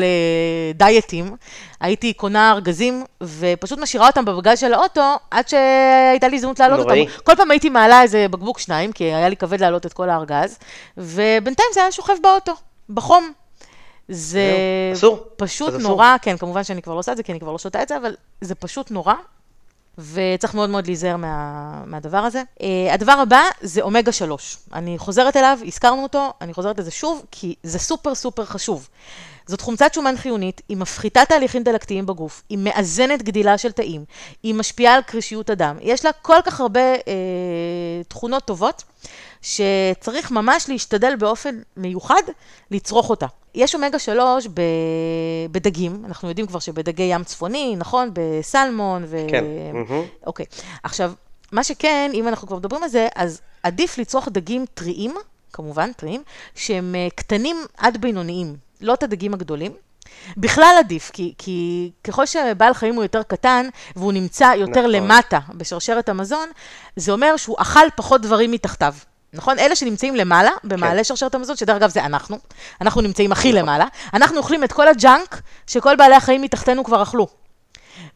לדיאטים, הייתי קונה ארגזים ופשוט משאירה אותם בבגז של האוטו, עד שהייתה לי הזדמנות להעלות. אותם. כל פעם הייתי מעלה איזה בקבוק שניים, כי היה לי כבד להעלות את כל הארגז, ובינתיים זה היה שוכב באוטו, בחום. זה אסור. פשוט אסור. נורא, כן, כמובן שאני כבר לא עושה את זה, כי אני כבר לא שותה את זה, אבל זה פשוט נורא. וצריך מאוד מאוד להיזהר מה, מהדבר הזה. Uh, הדבר הבא זה אומגה 3. אני חוזרת אליו, הזכרנו אותו, אני חוזרת לזה שוב, כי זה סופר סופר חשוב. זאת חומצת שומן חיונית, היא מפחיתה תהליכים דלקתיים בגוף, היא מאזנת גדילה של תאים, היא משפיעה על קרישיות הדם. יש לה כל כך הרבה אה, תכונות טובות, שצריך ממש להשתדל באופן מיוחד לצרוך אותה. יש אומגה 3 ב... בדגים, אנחנו יודעים כבר שבדגי ים צפוני, נכון? בסלמון ו... כן. אוקיי. עכשיו, מה שכן, אם אנחנו כבר מדברים על זה, אז עדיף לצרוך דגים טריים, כמובן טריים, שהם אה, קטנים עד בינוניים, לא את הדגים הגדולים. בכלל עדיף, כי, כי ככל שבעל חיים הוא יותר קטן והוא נמצא יותר נכון. למטה בשרשרת המזון, זה אומר שהוא אכל פחות דברים מתחתיו. נכון? אלה שנמצאים למעלה, במעלה כן. שרשרת המזון, שדרך אגב זה אנחנו, אנחנו נמצאים הכי למעלה, אנחנו אוכלים את כל הג'אנק שכל בעלי החיים מתחתנו כבר אכלו.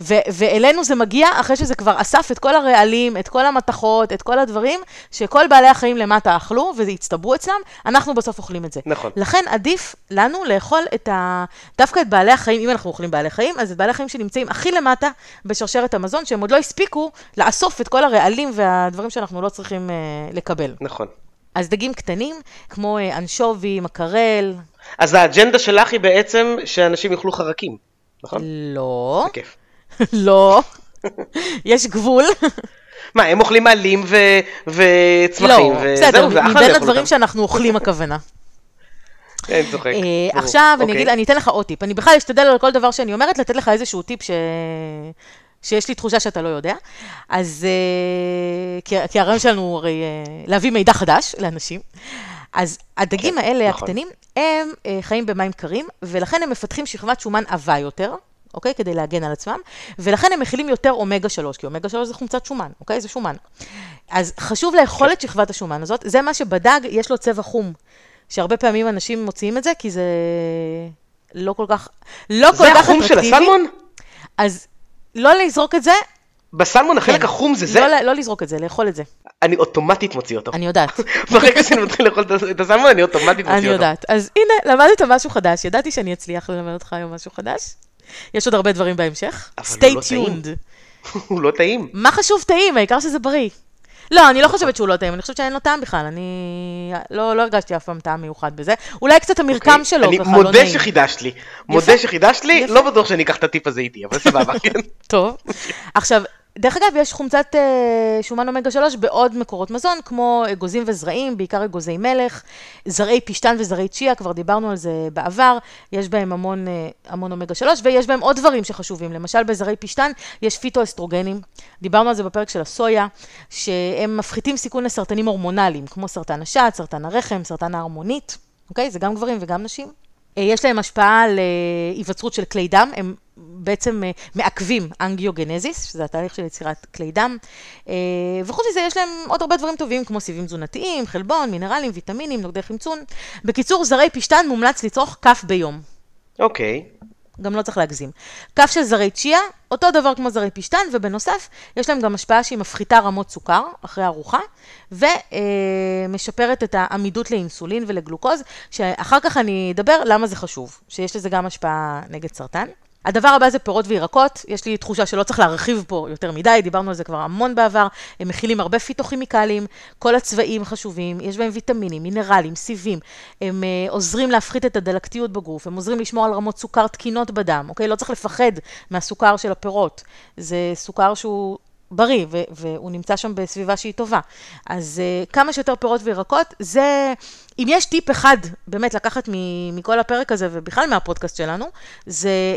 ו- ואלינו זה מגיע אחרי שזה כבר אסף את כל הרעלים, את כל המתכות, את כל הדברים שכל בעלי החיים למטה אכלו והצטברו אצלם, אנחנו בסוף אוכלים את זה. נכון. לכן עדיף לנו לאכול את ה... דווקא את בעלי החיים, אם אנחנו אוכלים בעלי חיים, אז את בעלי החיים שנמצאים הכי למטה בשרשרת המזון, שהם עוד לא הספיקו לאסוף את כל הרעלים והדברים שאנחנו לא צריכים אה, לקבל. נכון. אז דגים קטנים, כמו אה, אנשובי, מקרל, אז האג'נדה שלך היא בעצם שאנשים יאכלו חרקים, נכון? לא, זה כיף. לא, יש גבול. מה, הם אוכלים עלים ו- וצמחים, לא, בסדר, מבין הדברים. שאנחנו אוכלים הכוונה. אין צוחק. אה. עכשיו אני אוקיי. אגיד, אני אתן לך עוד טיפ. אני בכלל אשתדל על כל דבר שאני אומרת, לתת לך איזשהו טיפ ש... שיש לי תחושה שאתה לא יודע. אז, אה, כי, כי הרעיון שלנו הוא הרי אה, להביא מידע חדש לאנשים. אז הדגים כן, האלה, נכון. הקטנים, הם חיים במים קרים, ולכן הם מפתחים שכבת שומן עבה יותר. אוקיי? כדי להגן על עצמם, ולכן הם מכילים יותר אומגה 3, כי אומגה 3 זה חומצת שומן, אוקיי? זה שומן. אז חשוב לאכול כן. את שכבת השומן הזאת, זה מה שבדג, יש לו צבע חום, שהרבה פעמים אנשים מוציאים את זה, כי זה לא כל כך, לא כל זה כך החום של אטרקטיבי. הסלמון? אז לא לזרוק את זה, בסלמון החלק כן. החום זה זה? לא, לא לזרוק את זה, לאכול את זה, אני אוטומטית מוציא אותו. אני יודעת. ברגע שאני מתחיל לאכול את- הסלמון, אני אוטומטית מוציא אני אותו. יודעת. אז הנה, למדת משהו חדש, ידעתי שאני אצליח ללמד אותך היום משהו חדש. יש עוד הרבה דברים בהמשך. stay לא tuned. הוא לא טעים. מה חשוב טעים? העיקר שזה בריא. לא, אני לא חושבת שהוא לא טעים, אני חושבת שאין לו טעם בכלל. אני לא, לא הרגשתי אף פעם טעם מיוחד בזה. אולי קצת המרקם אוקיי? שלו אני ככה לא מודה נעים. שחידשת לי. מודה שחידשת לי. לא בטוח שאני אקח את הטיפ הזה איתי, אבל סבבה. כן. טוב. עכשיו, דרך אגב, יש חומצת אה, שומן אומגה 3 בעוד מקורות מזון, כמו אגוזים וזרעים, בעיקר אגוזי מלך, זרעי פשטן וזרעי צ'יה, כבר דיברנו על זה בעבר, יש בהם המון, אה, המון אומגה 3, ויש בהם עוד דברים שחשובים, למשל בזרעי פשטן יש פיטואסטרוגנים, דיברנו על זה בפרק של הסויה, שהם מפחיתים סיכון לסרטנים הורמונליים, כמו סרטן השד, סרטן הרחם, סרטן ההרמונית, אוקיי? זה גם גברים וגם נשים. אה, יש להם השפעה על אה, היווצרות של כלי דם, הם בעצם אה, מעכבים אנגיוגנזיס, שזה התהליך של יצירת כלי דם, וחוץ מזה יש להם עוד הרבה דברים טובים, כמו סיבים תזונתיים, חלבון, מינרלים, ויטמינים, נוגדי חמצון. בקיצור, זרי פשטן מומלץ לצרוך כף ביום. אוקיי. גם לא צריך להגזים. כף של זרי צ'יה, אותו דבר כמו זרי פשטן, ובנוסף, יש להם גם השפעה שהיא מפחיתה רמות סוכר אחרי ארוחה, ומשפרת את העמידות לאינסולין ולגלוקוז, שאחר כך אני אדבר למה זה חשוב, שיש לזה גם השפעה נגד סרטן. הדבר הבא זה פירות וירקות, יש לי תחושה שלא צריך להרחיב פה יותר מדי, דיברנו על זה כבר המון בעבר, הם מכילים הרבה פיתוכימיקלים, כל הצבעים חשובים, יש בהם ויטמינים, מינרלים, סיבים, הם uh, עוזרים להפחית את הדלקתיות בגוף, הם עוזרים לשמור על רמות סוכר תקינות בדם, אוקיי? לא צריך לפחד מהסוכר של הפירות, זה סוכר שהוא... בריא, ו- והוא נמצא שם בסביבה שהיא טובה. אז uh, כמה שיותר פירות וירקות, זה, אם יש טיפ אחד באמת לקחת מכל הפרק הזה, ובכלל מהפודקאסט שלנו, זה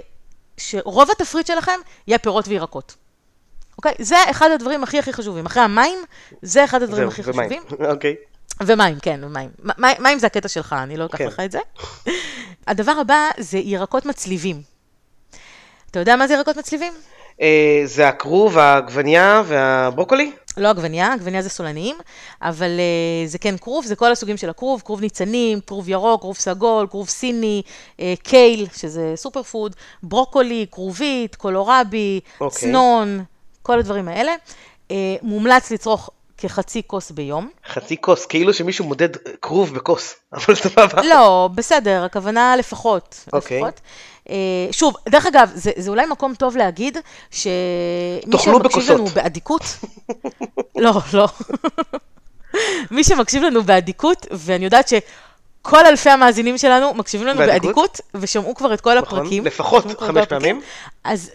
שרוב התפריט שלכם יהיה פירות וירקות. אוקיי? זה אחד הדברים הכי הכי חשובים. אחרי המים, זה אחד הדברים הכי. חשובים. אוקיי. ומים, כן, ומים. מים זה הקטע שלך, אני לא אקח כן. לך את זה. הדבר הבא זה ירקות מצליבים. אתה יודע מה זה ירקות מצליבים? אה, זה הכרוב, העגבנייה והברוקולי? לא עגבנייה, עגבנייה זה סולניים, אבל אה, זה כן כרוב, זה כל הסוגים של הכרוב, כרוב ניצנים, כרוב ירוק, כרוב סגול, כרוב סיני, אה, קייל, שזה סופר פוד, ברוקולי, כרובית, קולורבי, אוקיי. צנון, כל הדברים האלה. אה, מומלץ לצרוך כחצי כוס ביום. חצי כוס, כאילו שמישהו מודד כרוב בכוס, אבל סבבה. לא, בסדר, הכוונה לפחות. אוקיי. לפחות. אה, שוב, דרך אגב, זה, זה אולי מקום טוב להגיד, שמי שמקשיב. לנו באדיקות, לא, לא. מי שמקשיב לנו באדיקות, ואני יודעת שכל אלפי המאזינים שלנו מקשיבים לנו באדיקות? ושמעו כבר את כל נכון, הפרקים. לפחות חמש. פעמים. אז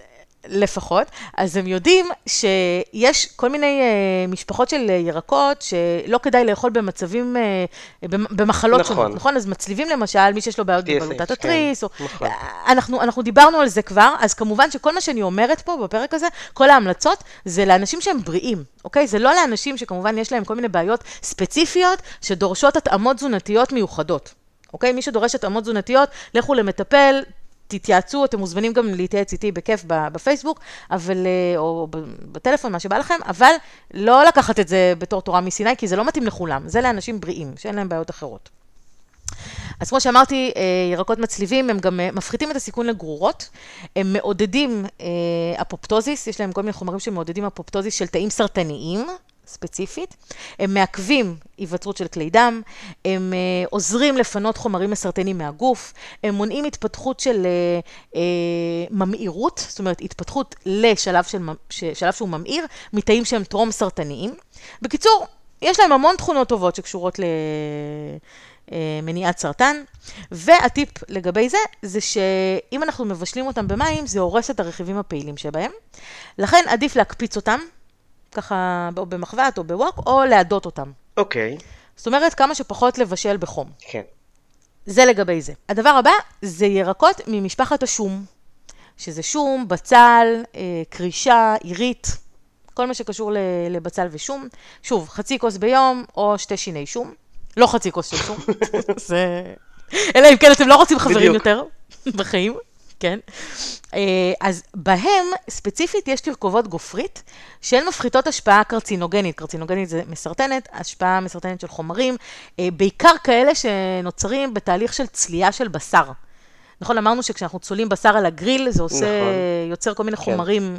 לפחות, אז הם יודעים שיש כל מיני uh, משפחות של uh, ירקות שלא כדאי לאכול במצבים, uh, במחלות נכון. שונות, נכון? אז מצליבים למשל, מי שיש לו בעיות בבלוטת כן, התריס, או... נכון. אנחנו, אנחנו דיברנו על זה כבר, אז כמובן שכל מה שאני אומרת פה בפרק הזה, כל ההמלצות, זה לאנשים שהם בריאים, אוקיי? זה לא לאנשים שכמובן יש להם כל מיני בעיות ספציפיות שדורשות התאמות תזונתיות מיוחדות. אוקיי? מי שדורש התאמות תזונתיות, לכו למטפל, תתייעצו, אתם מוזמנים גם להתייעץ איתי בכיף בפייסבוק, אבל, אה, או בטלפון, מה שבא לכם, אבל לא לקחת את זה בתור תורה מסיני, כי זה לא מתאים לכולם, זה לאנשים בריאים, שאין להם בעיות אחרות. אז כמו שאמרתי, אה, ירקות מצליבים, הם גם אה, מפחיתים את הסיכון לגרורות, הם מעודדים אפופטוזיס, יש להם כל מיני חומרים שמעודדים אפופטוזיס של תאים סרטניים. ספציפית, הם מעכבים היווצרות של כלי דם, הם אה, עוזרים לפנות חומרים מסרטנים מהגוף, הם מונעים התפתחות של אה, אה, ממאירות, זאת אומרת התפתחות לשלב של, שלב שהוא ממאיר, מתאים שהם טרום סרטניים. בקיצור, יש להם המון תכונות טובות שקשורות ל... מניעת סרטן, והטיפ לגבי זה, זה שאם אנחנו מבשלים אותם במים, זה הורס את הרכיבים הפעילים שבהם. לכן עדיף להקפיץ אותם, ככה או במחבת או בווק, או להדות אותם. אוקיי, זאת אומרת, כמה שפחות לבשל בחום. כן. זה לגבי זה. הדבר הבא זה ירקות ממשפחת השום, שזה שום, בצל, אה, קרישה, עירית, כל מה שקשור לבצל ושום. שוב, חצי כוס ביום או שתי שיני שום. לא חצי כוס של שום. זה... אלא אם כן אתם לא רוצים חברים בדיוק. יותר בחיים, כן? אה, אז בהם, ספציפית, יש תרכובות גופרית, שהן מפחיתות השפעה קרצינוגנית. קרצינוגנית זה מסרטנת, השפעה מסרטנת של חומרים, אה, בעיקר כאלה שנוצרים בתהליך של צלייה של בשר. נכון, אמרנו שכשאנחנו צולעים בשר על הגריל, זה עושה, נכון. יוצר כל מיני כן. חומרים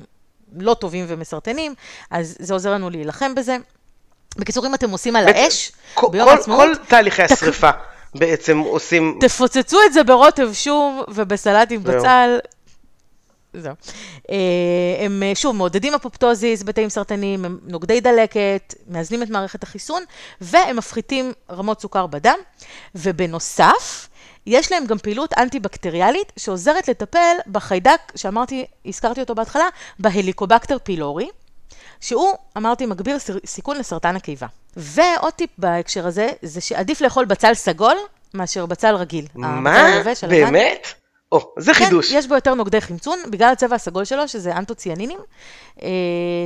לא טובים ומסרטנים, אז זה עוזר לנו להילחם בזה. בקיצור, אם אתם עושים על האש, ביום העצמאות, כל תהליכי השרפה בעצם עושים... תפוצצו את זה ברוטב שום ובסלט עם. בצל. זהו. אה, הם אה, שוב מעודדים אפופטוזיס בתאים סרטניים, הם נוגדי דלקת, מאזנים את מערכת החיסון, והם מפחיתים רמות סוכר בדם. ובנוסף, יש להם גם פעילות אנטי-בקטריאלית שעוזרת לטפל בחיידק, שאמרתי, הזכרתי אותו בהתחלה, בהליקובקטר פילורי. שהוא, אמרתי, מגביר סיכון לסרטן הקיבה. ועוד טיפ בהקשר הזה, זה שעדיף לאכול בצל סגול מאשר בצל רגיל. מה? הלבן. באמת? או, זה כן, חידוש. יש בו יותר נוגדי חמצון, בגלל הצבע הסגול שלו, שזה אנטוציאנינים, אה,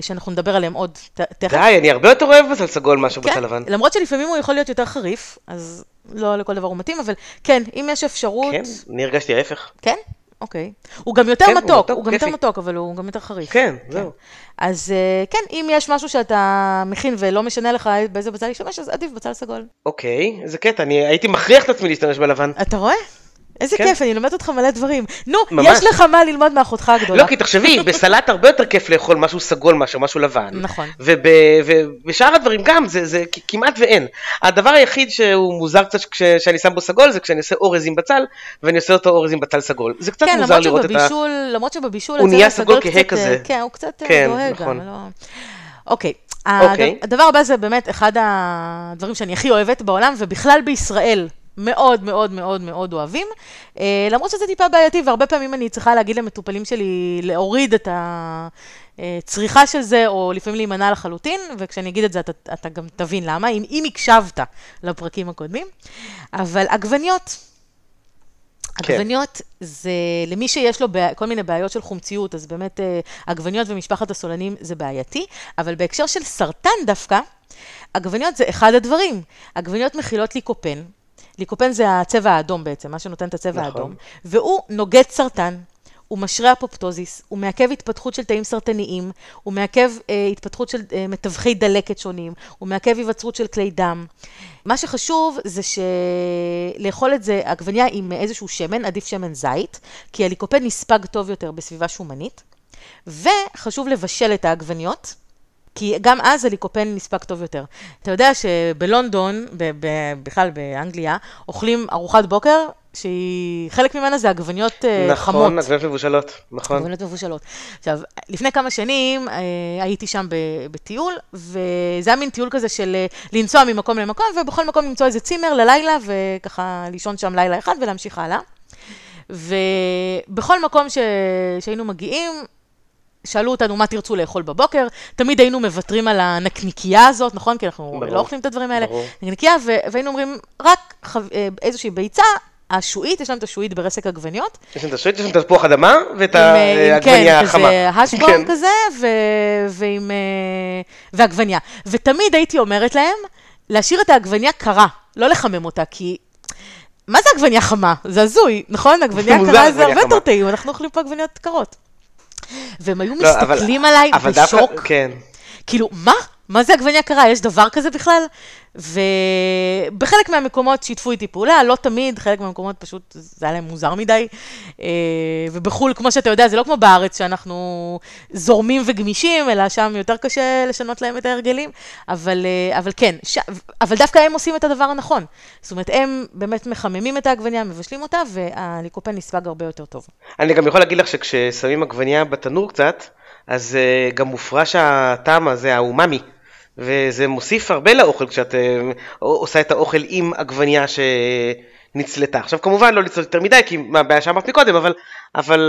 שאנחנו נדבר עליהם עוד תכף. די, אני הרבה יותר אוהב בצל סגול מאשר כן, בצל לבן. למרות שלפעמים הוא יכול להיות יותר חריף, אז לא לכל דבר הוא מתאים, אבל כן, אם יש אפשרות... כן, אני הרגשתי ההפך. כן? אוקיי. הוא גם יותר כן, הוא מתוק, מתוק, הוא גם יותר. מתוק, אבל הוא גם יותר חריף. כן, זהו. אז אה, כן, אם יש משהו שאתה מכין ולא משנה לך באיזה בצל להשתמש, אז עדיף בצל סגול. אוקיי, איזה קטע, אני הייתי מכריח את עצמי להשתמש בלבן. אתה רואה? איזה כן. כיף, אני לומדת אותך מלא דברים. נו, ממש. יש לך מה ללמוד מאחותך הגדולה. לא, כי תחשבי, בסלט הרבה יותר כיף לאכול משהו סגול מאשר משהו לבן. נכון. וב- ובשאר הדברים גם, זה, זה כמעט ואין. הדבר היחיד שהוא מוזר קצת כש- כשאני שם בו סגול, זה כשאני עושה אורז עם בצל, ואני עושה אותו אורז עם בצל סגול. זה קצת כן, מוזר לראות את ה... שבבישול, למרות שבבישול הוא נהיה סגול כהה כזה. כן, הוא קצת אה, כן, דוהה נכון. גם, לא... אוקיי. אוקיי. הד- הדבר הבא זה באמת אחד הדברים שאני הכי אוהבת בעולם, ובכלל בישראל. מאוד מאוד מאוד מאוד אוהבים, אה, למרות שזה טיפה בעייתי, והרבה פעמים אני צריכה להגיד למטופלים שלי להוריד את הצריכה של זה, או לפעמים להימנע לחלוטין, וכשאני אגיד את זה אתה, אתה גם תבין למה, אם, אם הקשבת לפרקים הקודמים. אבל עגבניות, כן. עגבניות זה, למי שיש לו בעי- כל מיני בעיות של חומציות, אז באמת אה, עגבניות ומשפחת הסולנים זה בעייתי, אבל בהקשר של סרטן דווקא, עגבניות זה אחד הדברים. עגבניות מכילות ליקופן, ליקופן זה הצבע האדום בעצם, מה שנותן את הצבע נכון. האדום, והוא נוגד סרטן. הוא משרה אפופטוזיס, הוא מעכב התפתחות של תאים סרטניים, הוא מעכב אה, התפתחות של אה, מתווכי דלקת שונים, הוא מעכב היווצרות של כלי דם. מה שחשוב זה שלאכול את זה, עגבניה עם איזשהו שמן, עדיף שמן זית, כי הליקופן נספג טוב יותר בסביבה שומנית, וחשוב לבשל את העגבניות. כי גם אז הליקופן נספג טוב יותר. אתה יודע שבלונדון, ב- ב- בכלל באנגליה, אוכלים ארוחת בוקר, שהיא, חלק ממנה זה עגבניות אה, חמות. נכון, עגבניות מבושלות, נכון. עגבניות מבושלות. עכשיו, לפני כמה שנים אה, הייתי שם ב- בטיול, וזה היה מין טיול כזה של אה, לנסוע ממקום למקום, ובכל מקום למצוא איזה צימר ללילה, וככה לישון שם לילה אחד ולהמשיך הלאה. ובכל מקום ש... שהיינו מגיעים, שאלו אותנו מה תרצו לאכול בבוקר, תמיד היינו מוותרים על הנקניקייה הזאת, נכון? כי אנחנו ברור. לא אוכלים את הדברים האלה. ברור. נקניקייה, והיינו אומרים, רק חו... אה, איזושהי ביצה, השועית, יש להם את השועית ברסק עגבניות, יש שם את השועית, יש שם את התפוח אדמה ואת עם, אה, העגבניה כן, החמה. כזה השבון כן. כזה, ו... ועם... אה, ועגבניה. ותמיד הייתי אומרת להם, להשאיר את העגבניה קרה, לא לחמם אותה, כי... מה זה עגבניה חמה? זה הזוי, נכון? עגבניה קרה זה הרבה יותר. טעים, אנחנו אוכלים פה עגבניות קרות. והם היו לא, אבל- מסתכלים עליי אבל דווקא- בשוק. כן. כאילו, מה? מה זה עגבניה קרה? יש דבר כזה בכלל? ובחלק מהמקומות שיתפו איתי פעולה, לא תמיד, חלק מהמקומות פשוט זה היה להם מוזר מדי. אה, ובחו"ל, כמו שאתה יודע, זה לא כמו בארץ, שאנחנו זורמים וגמישים, אלא שם יותר קשה לשנות להם את ההרגלים. אבל, אה, אבל כן, ש... אבל דווקא הם עושים את הדבר הנכון. זאת אומרת, הם באמת מחממים את העגבניה, מבשלים אותה, והליקופן נספג הרבה יותר טוב. אני גם יכול להגיד לך שכששמים עגבניה בתנור קצת, אז uh, גם מופרש הטעם הזה, האומאמי. וזה מוסיף הרבה לאוכל כשאת uh, עושה את האוכל עם עגבניה שנצלתה. עכשיו כמובן לא לצלות יותר מדי, כי מהבעיה שאמרת מקודם, אבל, אבל,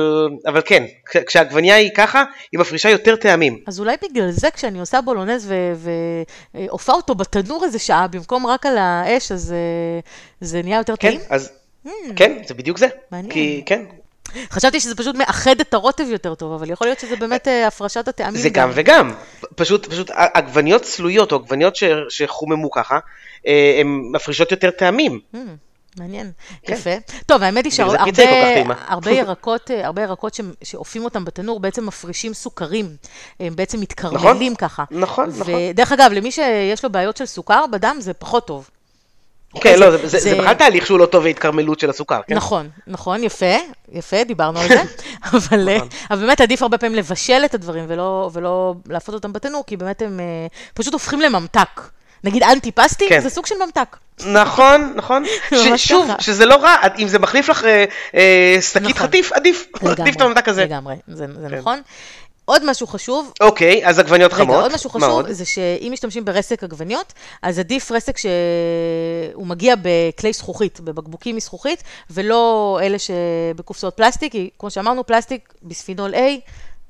אבל כן, כש- כשהעגבניה היא ככה, היא מפרישה יותר טעמים. אז אולי בגלל זה כשאני עושה בולונז ועופה אותו בתנור איזה שעה, במקום רק על האש, אז אה, זה נהיה יותר כן, טעים? אז, כן, זה בדיוק זה. מעניין. כי, כן, חשבתי שזה פשוט מאחד את הרוטב יותר טוב, אבל יכול להיות שזה באמת אה, הפרשת הטעמים. זה גם וגם. פשוט, פשוט עגבניות צלויות, או עגבניות ש- שחוממו ככה, אה, הן מפרישות יותר טעמים. Hmm, מעניין, כן. יפה. טוב, האמת היא שהרבה. הרבה ירקות, אה, הרבה ירקות ש- שאופים אותם בתנור בעצם מפרישים סוכרים. הם בעצם מתקרמלים ככה. נכון, נכון. ודרך אגב, למי שיש לו בעיות של סוכר בדם, זה פחות טוב. כן, לא, זה- זה זה- זה בכלל תהליך שהוא לא טוב ההתקרמלות של הסוכר, כן? נכון, נכון, יפה, יפה, דיברנו על זה. אבל אה, נכון. אבל באמת עדיף הרבה פעמים לבשל את הדברים ולא ולא להפות אותם בתנור, כי באמת הם אה, פשוט הופכים לממתק. נגיד אנטי פסטי, כן. זה סוג של ממתק. נכון, נכון. ש- שוב, ככה. שזה לא רע, אם זה מחליף לך אה, אה, שקית נכון. חטיף, עדיף, עדיף את הממתק הזה. לגמרי, זה זה כן. נכון. עוד משהו חשוב, אוקיי, אז עגבניות רגע, חמות. עוד משהו חשוב, עוד? זה שאם משתמשים ברסק עגבניות, אז עדיף רסק שהוא מגיע בכלי זכוכית, בבקבוקים מזכוכית, ולא אלה שבקופסאות פלסטיק, כי כמו שאמרנו, פלסטיק בספינול A,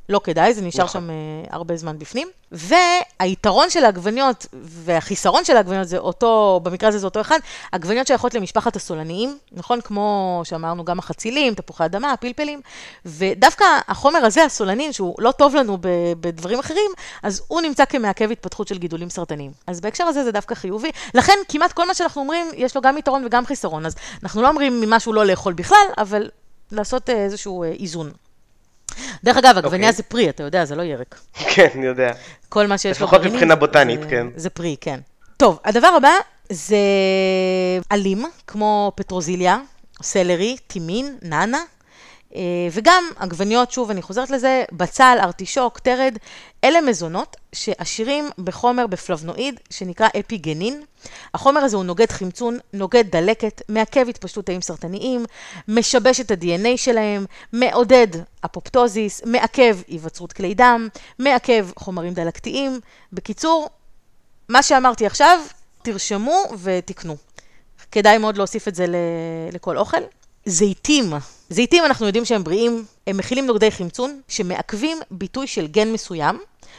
לא כדאי, זה נשאר נכון. שם אה, הרבה זמן בפנים. והיתרון של העגבניות והחיסרון של העגבניות זה אותו, במקרה הזה זה אותו אחד, עגבניות שייכות למשפחת הסולניים, נכון? כמו שאמרנו, גם החצילים, תפוחי אדמה, הפלפלים, ודווקא החומר הזה, הסולנין, שהוא לא טוב לנו בדברים אחרים, אז הוא נמצא כמעכב התפתחות של גידולים סרטניים. אז בהקשר הזה זה דווקא חיובי. לכן כמעט כל מה שאנחנו אומרים, יש לו גם יתרון וגם חיסרון. אז אנחנו לא אומרים משהו לא לאכול בכלל, אבל לעשות אה, איזשהו אה, איזון. דרך אגב, עגבניה אוקיי. זה פרי, אתה יודע, זה לא ירק. כן, אני יודע. כל מה שיש לו לפחות גרעינים, מבחינה בוטנית, זה- כן. זה פרי, כן. טוב, הדבר הבא זה עלים, כמו פטרוזיליה, סלרי, טימין, נאנה, וגם עגבניות, שוב, אני חוזרת לזה, בצל, ארטישוק, תרד, אלה מזונות שעשירים בחומר בפלבנואיד שנקרא אפיגנין. החומר הזה הוא נוגד חמצון, נוגד דלקת, מעכב התפשטות תאים סרטניים, משבש את ה-DNA שלהם, מעודד אפופטוזיס, מעכב היווצרות כלי דם, מעכב חומרים דלקתיים. בקיצור, מה שאמרתי עכשיו, תרשמו ותקנו. כדאי מאוד להוסיף את זה לכל אוכל. זיתים, זיתים אנחנו יודעים שהם בריאים, הם מכילים נוגדי חמצון שמעכבים ביטוי של גן מסוים.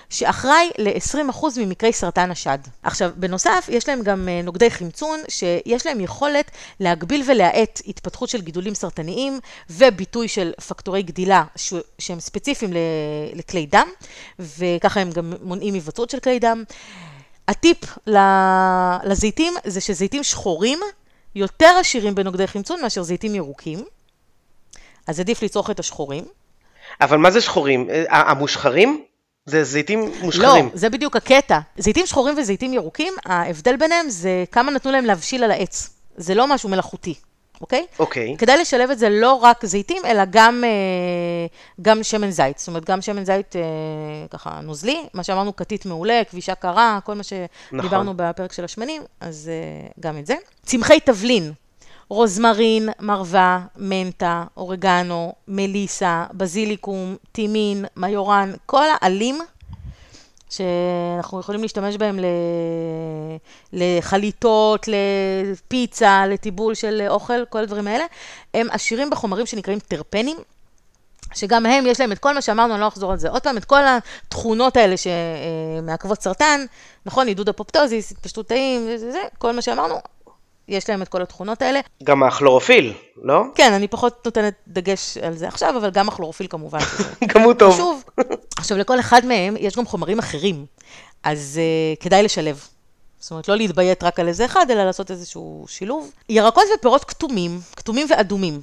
שאחראי ל-20% ממקרי סרטן השד. עכשיו, בנוסף, יש להם גם אה, נוגדי חמצון, שיש להם יכולת להגביל ולהאט התפתחות של גידולים סרטניים וביטוי של פקטורי גדילה ש- שהם ספציפיים ל- לכלי דם, וככה הם גם מונעים היווצרות של כלי דם. הטיפ לזיתים זה שזיתים שחורים יותר עשירים בנוגדי חמצון מאשר זיתים ירוקים, אז עדיף לצרוך את השחורים. אבל מה זה שחורים? אה, המושחרים? זה זיתים לא, מושחרים. זה בדיוק הקטע. זיתים שחורים וזיתים ירוקים, ההבדל ביניהם זה כמה נתנו להם להבשיל על העץ. זה לא משהו מלאכותי, אוקיי? אוקיי. כדאי לשלב את זה לא רק זיתים, אלא גם, אה, גם שמן זית. זאת אומרת, גם שמן זית אה, ככה נוזלי, מה שאמרנו, כתית מעולה, כבישה קרה, כל מה שדיברנו נכון. בפרק של השמנים, אז אה, גם את זה. צמחי תבלין, רוזמרין, מרווה, מנטה, אורגנו, מליסה, בזיליקום, טימין, מיורן, כל העלים שאנחנו יכולים להשתמש בהם. לחליטות, לפיצה, לטיבול של אוכל, כל הדברים האלה, הם עשירים בחומרים שנקראים טרפנים, שגם הם, יש להם את כל מה שאמרנו, אני לא אחזור על זה עוד פעם, את כל התכונות האלה שמעכבות סרטן, נכון, עידוד אפופטוזיס, התפשטות תאים, זה, זה, זה, כל מה שאמרנו, יש להם את כל התכונות האלה. גם הכלורופיל, לא? כן, אני פחות נותנת דגש על זה עכשיו, אבל גם הכלורופיל כמובן. גם הוא טוב. חשוב. עכשיו, לכל אחד מהם יש גם חומרים אחרים, אז uh, כדאי לשלב. זאת אומרת, לא להתביית רק על איזה אחד, אלא לעשות איזשהו שילוב. ירקות ופירות כתומים, כתומים ואדומים.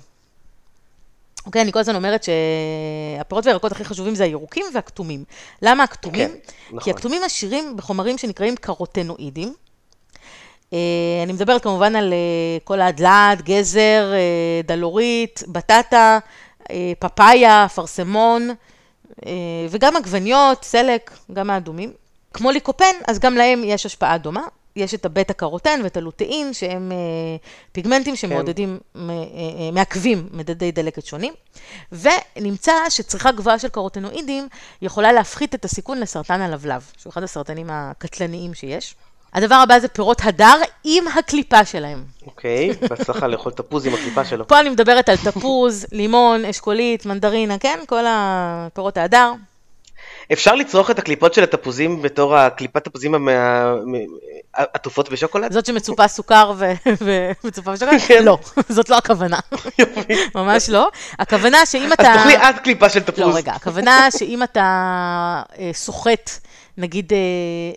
אוקיי, אני כל הזמן אומרת שהפירות והירקות הכי חשובים זה הירוקים והכתומים. למה הכתומים? כן, כי נכון. הכתומים עשירים בחומרים שנקראים קרוטנואידים. אה, אני מדברת כמובן על אה, כל הדלעת, גזר, דלורית, בטטה, פפאיה, אפרסמון, וגם עגבניות, סלק, גם האדומים. כמו ליקופן, אז גם להם יש השפעה דומה. יש את הבטא קרוטן ואת הלוטאין, שהם אה, פיגמנטים שמעודדים, מ- אה, אה, מעכבים מדדי דלקת שונים. ונמצא שצריכה גבוהה של קרוטנואידים יכולה להפחית את הסיכון לסרטן הלבלב, שהוא אחד הסרטנים הקטלניים שיש. הדבר הבא זה פירות הדר עם הקליפה שלהם. אוקיי, בהצלחה לאכול תפוז עם הקליפה שלו. פה אני מדברת על תפוז, לימון, אשכולית, מנדרינה, כן? כל הפירות ההדר. אפשר לצרוך את הקליפות של התפוזים בתור הקליפת תפוזים המה- עטופות בשוקולד? זאת שמצופה סוכר ו- ומצופה בשוקולד? כן. לא, זאת לא הכוונה. ממש לא. הכוונה שאם אז אתה... תאכלי את קליפה של תפוז. לא, רגע, הכוונה שאם אתה אה, סוחט, נגיד אה,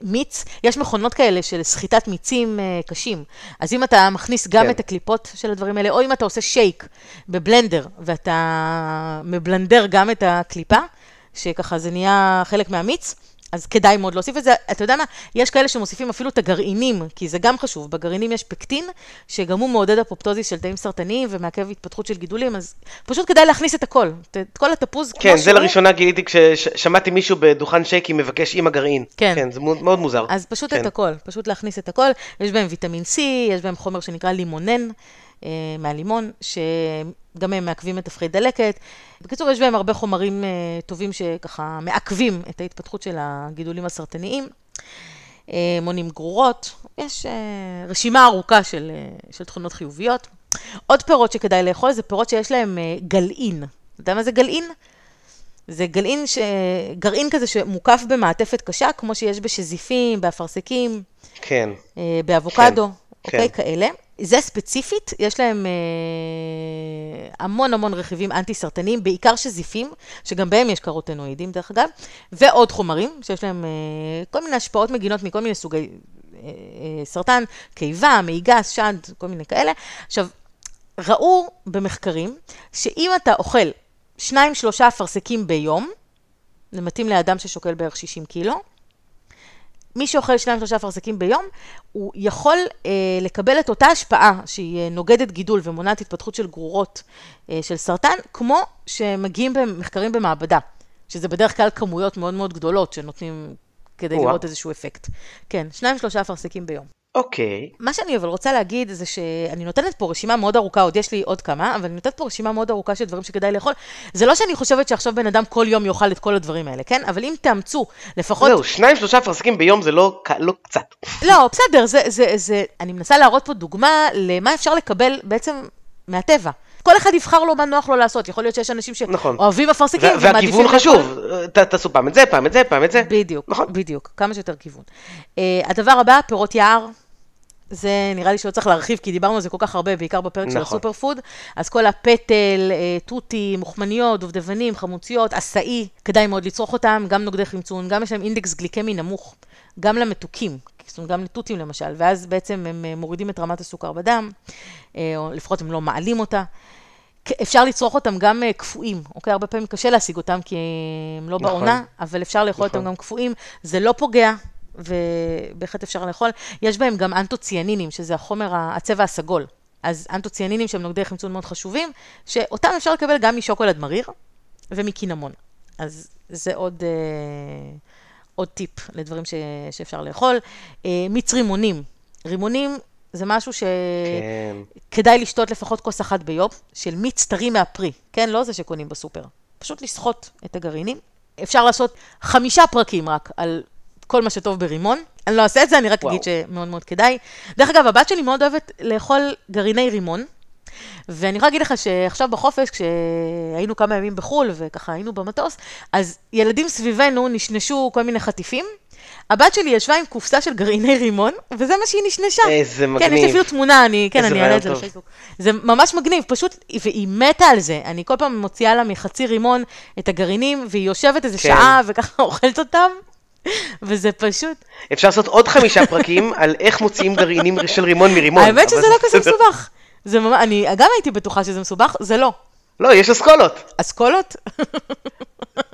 מיץ, יש מכונות כאלה של סחיטת מיצים אה, קשים. אז אם אתה מכניס גם כן. את הקליפות של הדברים האלה, או אם אתה עושה שייק בבלנדר, ואתה מבלנדר גם את הקליפה, שככה זה נהיה חלק מהמיץ, אז כדאי מאוד להוסיף את זה. אתה יודע מה? יש כאלה שמוסיפים אפילו את הגרעינים, כי זה גם חשוב. בגרעינים יש פקטין, שגם הוא מעודד אפופטוזיס של תאים סרטניים ומעכב התפתחות של גידולים, אז פשוט כדאי להכניס את הכל. את כל התפוז כן, שהוא. זה לראשונה גיליתי כששמעתי מישהו בדוכן שייקים מבקש עם הגרעין. כן. כן, זה מאוד מוזר. אז פשוט כן. את הכל, פשוט להכניס את הכל. יש בהם ויטמין C, יש בהם חומר שנקרא לימונן מהלימון, שגם הם מעכבים את תפחי דלקת. בקיצור, יש בהם הרבה חומרים אה, טובים שככה מעכבים את ההתפתחות של הגידולים הסרטניים. אה, מונים גרורות, יש אה, רשימה ארוכה של, אה, של תכונות חיוביות. עוד פירות שכדאי לאכול זה פירות שיש להם אה, גלעין. אתה יודע מה זה גלעין? זה גלעין, ש... גרעין כזה שמוקף במעטפת קשה, כמו שיש בשזיפים, באפרסקים, כן. אה, באבוקדו, כן, אוקיי, כן. כאלה. זה ספציפית, יש להם אה, המון המון רכיבים אנטי-סרטניים, בעיקר שזיפים, שגם בהם יש קרוטנואידים דרך אגב, ועוד חומרים, שיש להם אה, כל מיני השפעות מגינות מכל מיני סוגי אה, אה, סרטן, קיבה, מעי גס, שד, כל מיני כאלה. עכשיו, ראו במחקרים שאם אתה אוכל שניים, שלושה אפרסקים ביום, זה מתאים לאדם ששוקל בערך 60 קילו, מי שאוכל שניים, שלושה אפרסקים ביום, הוא יכול אה, לקבל את אותה השפעה שהיא אה, נוגדת גידול ומונעת התפתחות של גרורות אה, של סרטן, כמו שמגיעים במחקרים במעבדה, שזה בדרך כלל כמויות מאוד מאוד גדולות שנותנים כדי. לראות איזשהו אפקט. כן, שניים, שלושה אפרסקים ביום. אוקיי. מה שאני אבל רוצה להגיד זה שאני נותנת פה רשימה מאוד ארוכה, עוד יש לי עוד כמה, אבל אני נותנת פה רשימה מאוד ארוכה של דברים שכדאי לאכול. זה לא שאני חושבת שעכשיו בן אדם כל יום יאכל את כל הדברים האלה, כן? אבל אם תאמצו לפחות... זהו, שניים שלושה אפרסקים ביום זה לא לא קצת. לא, בסדר, זה, זה, זה, אני מנסה להראות פה דוגמה למה אפשר לקבל בעצם מהטבע. כל אחד יבחר לו מה נוח לו לעשות, יכול להיות שיש אנשים נכון. שאוהבים אפרסקים וה- והגיוון לאכול- חשוב. ת- תעשו פעם את זה, פעם את זה, פעם את זה. בדיוק, נכון. בדיוק, כמה שיותר כיוון. Uh, הדבר הבא, פירות יער. זה נראה לי שלא צריך להרחיב, כי דיברנו על זה כל כך הרבה, בעיקר בפרק של נכון. הסופר פוד. אז כל הפטל, אה, תותים, מוחמניות, דובדבנים, חמוציות, עשאי, כדאי מאוד לצרוך אותם, גם נוגדי חמצון, גם יש להם אינדקס גליקמי נמוך, גם למתוקים, זאת אומרת, גם לתותים למשל, ואז בעצם הם אה, מורידים את רמת הסוכר בדם, אה, או לפחות הם לא מעלים אותה. אפשר לצרוך אותם גם קפואים, אוקיי? הרבה פעמים קשה להשיג אותם כי הם לא נכון. בעונה, אבל אפשר לאכול אותם נכון. גם קפואים. זה לא פוגע, ובהחלט אפשר לאכול. יש בהם גם אנטוציאנינים, שזה החומר, הצבע הסגול. אז אנטוציאנינים שהם נוגדי חמצון מאוד חשובים, שאותם אפשר לקבל גם משוקולד מריר ומקינמון. אז זה עוד, אה, עוד טיפ לדברים ש, שאפשר לאכול. אה, מיץ רימונים. רימונים זה משהו ש... כן. לשתות לפחות כוס אחת ביום, של מיץ טרי מהפרי, כן? לא זה שקונים בסופר. פשוט לסחוט את הגרעינים. אפשר לעשות חמישה פרקים רק על כל מה שטוב ברימון. אני לא אעשה את זה, אני רק וואו. אגיד שמאוד מאוד כדאי. דרך אגב, הבת שלי מאוד אוהבת לאכול גרעיני רימון. ואני יכולה להגיד לך שעכשיו בחופש, כשהיינו כמה ימים בחו"ל וככה היינו במטוס, אז ילדים סביבנו נשנשו כל מיני חטיפים. הבת שלי ישבה עם קופסה של גרעיני רימון, וזה מה שהיא נשנשה. איזה כן, יש לי מגניב. אפילו תמונה, אני, כן, אני אעלה את זה. לפייסבוק. זה ממש מגניב, פשוט, והיא מתה על זה. אני כל פעם מוציאה לה מחצי רימון את הגרעינים, והיא יושבת איזה כן. שעה וככה אוכלת אותם, וזה פשוט... אפשר לעשות עוד חמישה פרקים על איך מוציאים גרעינים של רימון מרימון. האמת שזה לא כזה. מסובך. זה ממש, אני גם הייתי בטוחה שזה מסובך, זה לא. לא, יש אסכולות. אסכולות?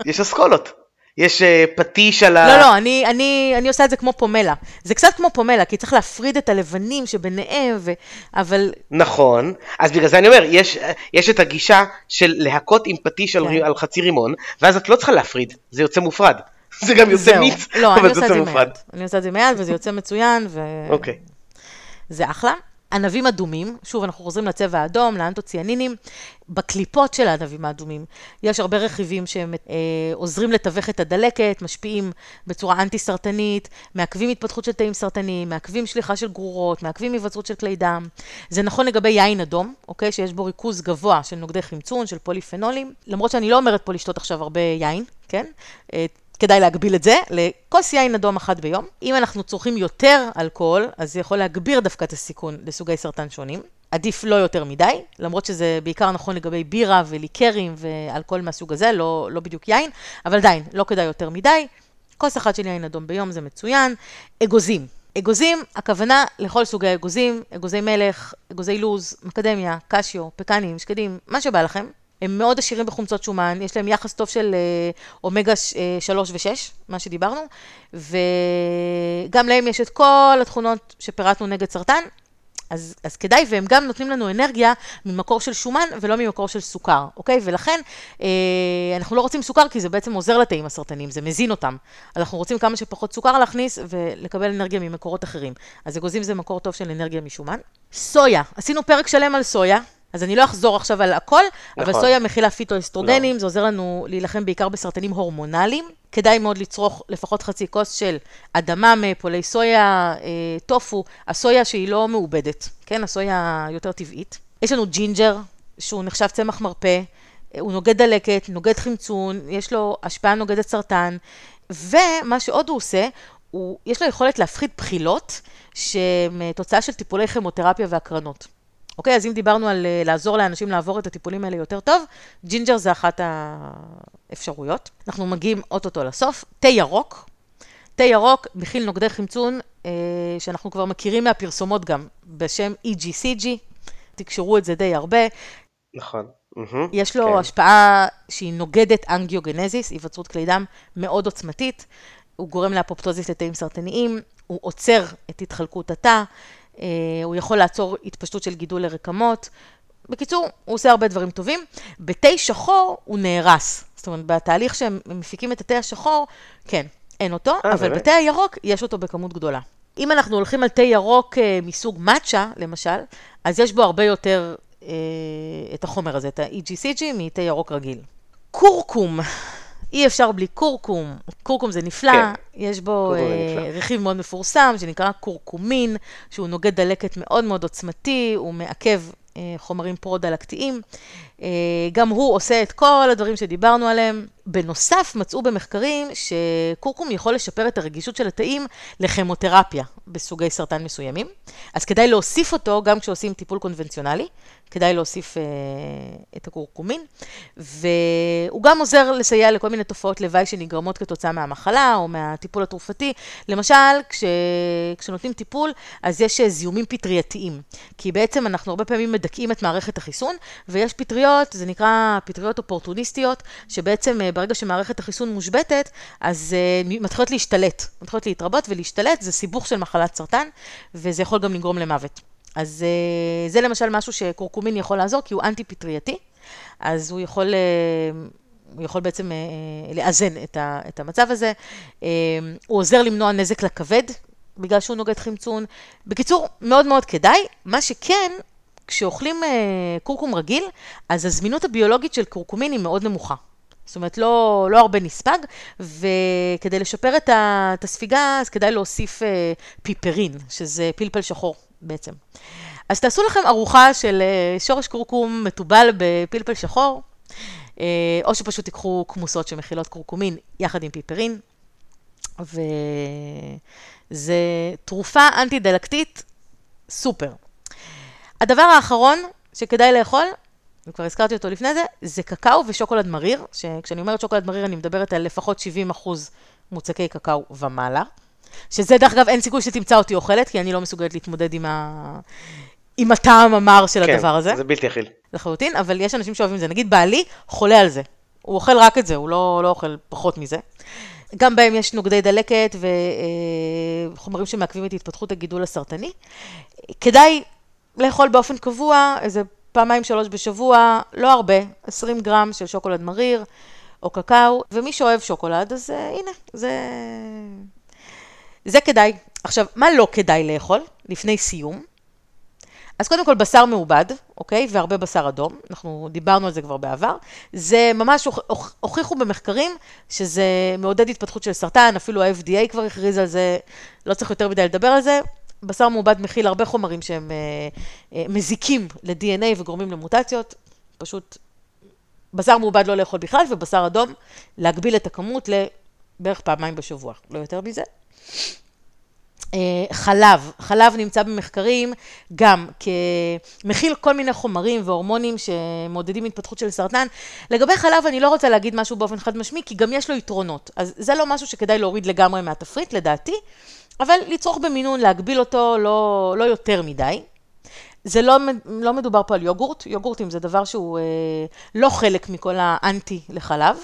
יש אסכולות. יש אה, פטיש על ה... לא, לא, אני, אני, אני עושה את זה כמו פומלה. זה קצת כמו פומלה, כי צריך להפריד את הלבנים שביניהם, ו... אבל נכון, אז בגלל זה אני אומר, יש, יש את הגישה של להכות עם פטיש על, כן. רי- על חצי רימון, ואז את לא צריכה להפריד, זה יוצא מופרד. זה גם יוצא. מיץ, לא, אבל זה יוצא מופרד. אני עושה את זה מיד, וזה יוצא מצוין, ו... אוקיי. זה אחלה. ענבים אדומים, שוב, אנחנו חוזרים לצבע האדום, לאנטוציאנינים. בקליפות של הענבים האדומים יש הרבה רכיבים שהם אה, עוזרים לתווך את הדלקת, משפיעים בצורה אנטי-סרטנית, מעכבים התפתחות של תאים סרטניים, מעכבים שליחה של גרורות, מעכבים היווצרות של כלי דם. זה נכון לגבי יין אדום, אוקיי? שיש בו ריכוז גבוה של נוגדי חמצון, של פוליפנולים. למרות שאני לא אומרת פה לשתות עכשיו הרבה יין, כן? כדאי להגביל את זה לכוס יין אדום אחת ביום. אם אנחנו צורכים יותר אלכוהול, אז זה יכול להגביר דווקא את הסיכון לסוגי סרטן שונים. עדיף לא יותר מדי, למרות שזה בעיקר נכון לגבי בירה וליקרים ואלכוהול מהסוג הזה, לא, לא בדיוק יין, אבל עדיין, לא כדאי יותר מדי. כוס אחת של יין אדום ביום זה מצוין. אגוזים. אגוזים, הכוונה לכל סוגי האגוזים, אגוזי מלך, אגוזי לוז, מקדמיה, קשיו, פקנים, שקדים, מה שבא לכם. הם מאוד עשירים בחומצות שומן, יש להם יחס טוב של אה, אומגה 3 ו-6, מה שדיברנו, וגם להם יש את כל התכונות שפירטנו נגד סרטן, אז, אז כדאי, והם גם נותנים לנו אנרגיה ממקור של שומן ולא ממקור של סוכר, אוקיי? ולכן אה, אנחנו לא רוצים סוכר כי זה בעצם עוזר לתאים הסרטניים, זה מזין אותם. אנחנו רוצים כמה שפחות סוכר להכניס ולקבל אנרגיה ממקורות אחרים. אז אגוזים זה מקור טוב של אנרגיה משומן. סויה, עשינו פרק שלם על סויה. אז אני לא אחזור עכשיו על הכל, נכון. אבל סויה מכילה פיטואסטרוגנים, נכון. זה עוזר לנו להילחם בעיקר בסרטנים הורמונליים. כדאי מאוד לצרוך לפחות חצי כוס של אדממה מפולי סויה, אה, טופו, הסויה שהיא לא מעובדת, כן? הסויה יותר טבעית. יש לנו ג'ינג'ר, שהוא נחשב צמח מרפא, הוא נוגד דלקת, נוגד חמצון, יש לו השפעה נוגדת סרטן, ומה שעוד הוא עושה, הוא, יש לו יכולת להפחית בחילות, שהן תוצאה של טיפולי כימותרפיה והקרנות. אוקיי, אז אם דיברנו על אה, לעזור לאנשים לעבור את הטיפולים האלה יותר טוב, ג'ינג'ר זה אחת האפשרויות. אנחנו מגיעים אוטוטו לסוף. תה ירוק. תה ירוק מכיל נוגדי חמצון, אה, שאנחנו כבר מכירים מהפרסומות גם, בשם EGCG. תקשרו את זה די הרבה. נכון. יש לו כן. השפעה שהיא נוגדת אנגיוגנזיס, היווצרות כלי דם מאוד עוצמתית. הוא גורם לאפופטוזיס לתאים סרטניים, הוא עוצר את התחלקות התא. אה, הוא יכול לעצור התפשטות של גידול לרקמות. בקיצור, הוא עושה הרבה דברים טובים. בתה שחור הוא נהרס. זאת אומרת, בתהליך שהם מפיקים את התה השחור, כן, אין אותו, 아, אה, אבל בתה הירוק יש אותו בכמות גדולה. אם אנחנו הולכים על תה ירוק אה, מסוג מאצ'ה, למשל, אז יש בו הרבה יותר אה, את החומר הזה, את ה-EGCG, מתה ירוק רגיל. קורקום. אי אפשר בלי קורקום, קורקום זה נפלא, כן. יש בו אה, רכיב מאוד מפורסם שנקרא קורקומין, שהוא נוגד דלקת מאוד מאוד עוצמתי, הוא מעכב חומרים פרו-דלקתיים. אה, גם הוא עושה את כל הדברים שדיברנו עליהם. בנוסף, מצאו במחקרים שקורקום יכול לשפר את הרגישות של התאים לכימותרפיה בסוגי סרטן מסוימים. אז כדאי להוסיף אותו גם כשעושים טיפול קונבנציונלי. כדאי להוסיף אה, את הקורקומין. והוא גם עוזר לסייע לכל מיני תופעות לוואי שנגרמות כתוצאה מהמחלה או מהטיפול התרופתי. למשל, כש, כשנותנים טיפול, אז יש אה, זיהומים פטרייתיים. כי בעצם אנחנו הרבה פעמים מדכאים את מערכת החיסון, ויש פטריות, זה נקרא פטריות אופורטוניסטיות, שבעצם אה, ברגע שמערכת החיסון מושבתת, אז אה, מתחילות להשתלט, מתחילות להתרבות ולהשתלט, זה סיבוך של מחלת סרטן, וזה יכול גם לגרום למוות. אז אה, זה למשל משהו שקורקומין יכול לעזור, כי הוא אנטי-פטרייתי, אז הוא יכול... הוא יכול בעצם לאזן את, המצב הזה. הוא עוזר למנוע נזק לכבד, בגלל שהוא נוגד חמצון. בקיצור, מאוד מאוד כדאי. מה שכן, כשאוכלים קורקום רגיל, אז הזמינות הביולוגית של קורקומין היא מאוד נמוכה. זאת אומרת, לא, לא הרבה נספג, וכדי לשפר את, ה, את הספיגה, אז כדאי להוסיף אה, פיפרין, שזה פלפל שחור בעצם. אז תעשו לכם ארוחה של אה, שורש קורקום מתובל בפלפל שחור, אה, או שפשוט תיקחו כמוסות שמכילות קורקומין יחד עם פיפרין, וזה תרופה אנטי-דלקתית סופר. הדבר האחרון שכדאי לאכול וכבר הזכרתי אותו לפני זה, זה קקאו ושוקולד מריר, שכשאני אומרת שוקולד מריר אני מדברת על לפחות 70 אחוז מוצקי קקאו ומעלה, שזה דרך אגב אין סיכוי שתמצא אותי אוכלת, כי אני לא מסוגלת להתמודד עם, ה... עם הטעם המר של כן, הדבר הזה. כן, זה בלתי אכיל. לחלוטין, אבל יש אנשים שאוהבים את זה. נגיד בעלי חולה על זה, הוא אוכל רק את זה, הוא לא, לא אוכל פחות מזה. גם בהם יש נוגדי דלקת וחומרים שמעכבים את התפתחות הגידול הסרטני. כדאי לאכול באופן קבוע איזה פעמיים שלוש בשבוע, לא הרבה, 20 גרם של שוקולד מריר או קקאו, ומי שאוהב שוקולד, אז uh, הנה, זה... זה כדאי. עכשיו, מה לא כדאי לאכול לפני סיום? אז קודם כל בשר מעובד, אוקיי? והרבה בשר אדום, אנחנו דיברנו על זה כבר בעבר. זה ממש הוכיחו במחקרים שזה מעודד התפתחות של סרטן, אפילו ה-FDA כבר הכריז על זה, לא צריך יותר מדי לדבר על זה. בשר מעובד מכיל הרבה חומרים שהם אה, אה, מזיקים ל-DNA וגורמים למוטציות. פשוט בשר מעובד לא לאכול בכלל, ובשר אדום, להגביל את הכמות בערך פעמיים בשבוע, לא יותר מזה. אה, חלב, חלב נמצא במחקרים גם כמכיל כל מיני חומרים והורמונים שמעודדים התפתחות של סרטן. לגבי חלב אני לא רוצה להגיד משהו באופן חד משמעי, כי גם יש לו יתרונות. אז זה לא משהו שכדאי להוריד לגמרי מהתפריט, לדעתי, אבל לצרוך במינון, להגביל אותו לא, לא יותר מדי. זה לא, לא מדובר פה על יוגורט, יוגורטים זה דבר שהוא אה, לא חלק מכל האנטי לחלב.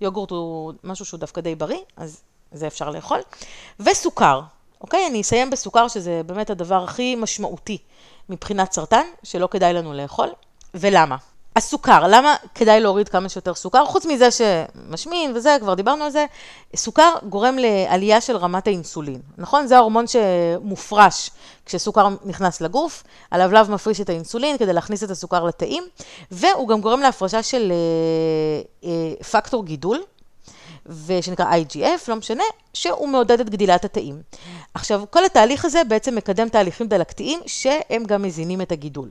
יוגורט הוא משהו שהוא דווקא די בריא, אז זה אפשר לאכול. וסוכר, אוקיי? אני אסיים בסוכר, שזה באמת הדבר הכי משמעותי מבחינת סרטן, שלא כדאי לנו לאכול. ולמה? הסוכר, למה כדאי להוריד כמה שיותר סוכר? חוץ מזה שמשמין וזה, כבר דיברנו על זה, סוכר גורם לעלייה של רמת האינסולין, נכון? זה ההורמון שמופרש כשסוכר נכנס לגוף, הלבלב מפריש את האינסולין כדי להכניס את הסוכר לתאים, והוא גם גורם להפרשה של אה, אה, פקטור גידול, ושנקרא IGF, לא משנה, שהוא מעודד את גדילת התאים. עכשיו, כל התהליך הזה בעצם מקדם תהליכים דלקתיים שהם גם מזינים את הגידול.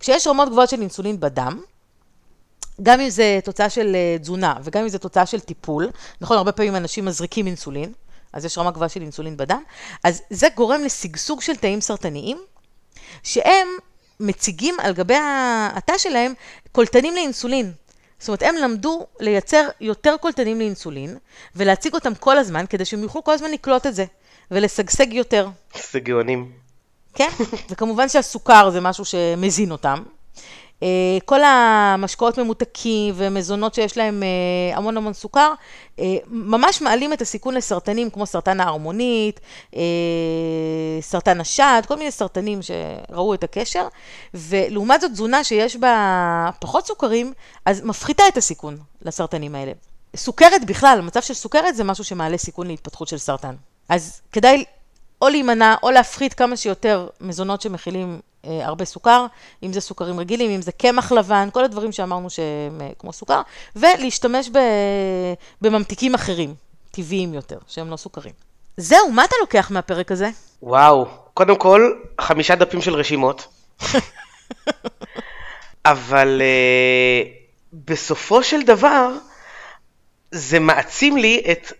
כשיש רמות גבוהות של אינסולין בדם, גם אם זה תוצאה של אה, תזונה וגם אם זה תוצאה של טיפול, נכון, הרבה פעמים אנשים מזריקים אינסולין, אז יש רמה גבוהה של אינסולין בדם, אז זה גורם לשגשוג של תאים סרטניים, שהם מציגים על גבי התא שלהם קולטנים לאינסולין. זאת אומרת, הם למדו לייצר יותר קולטנים לאינסולין, ולהציג אותם כל הזמן, כדי שהם יוכלו כל הזמן לקלוט את זה, ולשגשג יותר. זה גאונים. כן, וכמובן שהסוכר זה משהו שמזין אותם. אה, כל המשקאות ממותקים ומזונות שיש להם אה, המון המון סוכר, אה, ממש מעלים את הסיכון לסרטנים כמו סרטן ההרמונית, סרטן השד, כל מיני סרטנים שראו את הקשר, ולעומת זאת תזונה שיש בה פחות סוכרים, אז מפחיתה את הסיכון לסרטנים האלה. סוכרת בכלל, מצב של סוכרת זה משהו שמעלה סיכון להתפתחות של סרטן. אז כדאי או להימנע או להפחית כמה שיותר מזונות שמכילים אה, הרבה סוכר, אם זה סוכרים רגילים, אם זה קמח לבן, כל הדברים שאמרנו שהם אה, כמו סוכר, ולהשתמש ב, בממתיקים אחרים, טבעיים יותר, שהם לא סוכרים. זהו, מה אתה לוקח מהפרק הזה? וואו, קודם כל, חמישה דפים של רשימות. אבל uh, בסופו של דבר, זה מעצים לי את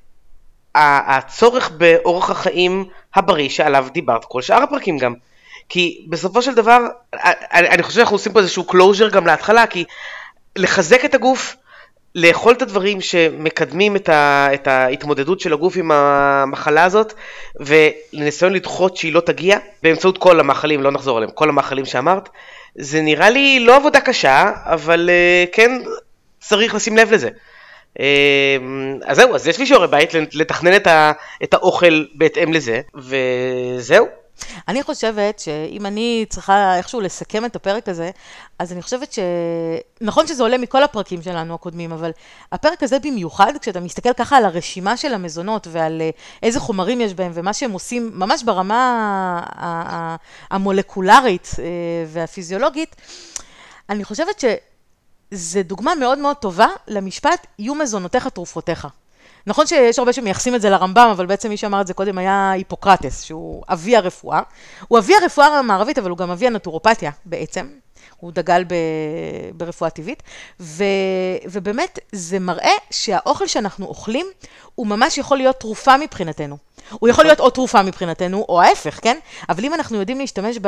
הצורך באורח החיים הבריא שעליו דיברת כל שאר הפרקים גם. כי בסופו של דבר, אני, אני חושב שאנחנו עושים פה איזשהו closure גם להתחלה, כי לחזק את הגוף, לאכול את הדברים שמקדמים את, ה, את ההתמודדות של הגוף עם המחלה הזאת, ולניסיון לדחות שהיא לא תגיע, באמצעות כל המאכלים, לא נחזור עליהם, כל המאכלים שאמרת, זה נראה לי לא עבודה קשה, אבל אה, כן צריך לשים לב לזה. אה, אז זהו, אז יש לי שיעורי בית לתכנן את, ה, את האוכל בהתאם לזה, וזהו. אני חושבת שאם אני צריכה איכשהו לסכם את הפרק הזה, אז אני חושבת ש... נכון שזה עולה מכל הפרקים שלנו הקודמים, אבל הפרק הזה במיוחד, כשאתה מסתכל ככה על הרשימה של המזונות ועל אה, איזה חומרים יש בהם ומה שהם עושים ממש ברמה המולקולרית אה, והפיזיולוגית, אני חושבת שזה דוגמה מאוד מאוד טובה למשפט, יהיו מזונותיך תרופותיך. נכון שיש הרבה שמייחסים את זה לרמב"ם, אבל בעצם מי שאמר את זה קודם היה היפוקרטס, שהוא אבי הרפואה. הוא אבי הרפואה המערבית, אבל הוא גם אבי הנטורופתיה בעצם. הוא דגל ב, ברפואה טבעית, ו, ובאמת זה מראה שהאוכל שאנחנו אוכלים, הוא ממש יכול להיות תרופה מבחינתנו. הוא יכול להיות או תרופה מבחינתנו, או ההפך, כן? אבל אם אנחנו יודעים להשתמש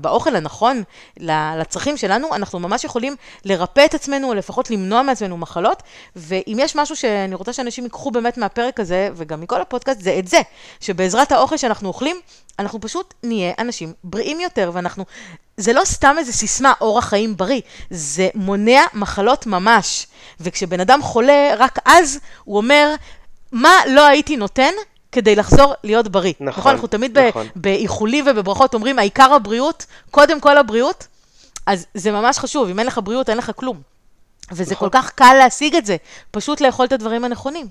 באוכל הנכון לצרכים שלנו, אנחנו ממש יכולים לרפא את עצמנו, או לפחות למנוע מעצמנו מחלות. ואם יש משהו שאני רוצה שאנשים ייקחו באמת מהפרק הזה, וגם מכל הפודקאסט, זה את זה, שבעזרת האוכל שאנחנו אוכלים, אנחנו פשוט נהיה אנשים בריאים יותר, ואנחנו... זה לא סתם איזה סיסמה, אורח חיים בריא, זה מונע מחלות ממש. וכשבן אדם חולה, רק אז הוא אומר, מה לא הייתי נותן כדי לחזור להיות בריא. נכון, נכון? אנחנו תמיד נכון. באיחולים ובברכות אומרים, העיקר הבריאות, קודם כל הבריאות, אז זה ממש חשוב, אם אין לך בריאות, אין לך כלום. וזה נכון. כל כך קל להשיג את זה, פשוט לאכול את הדברים הנכונים.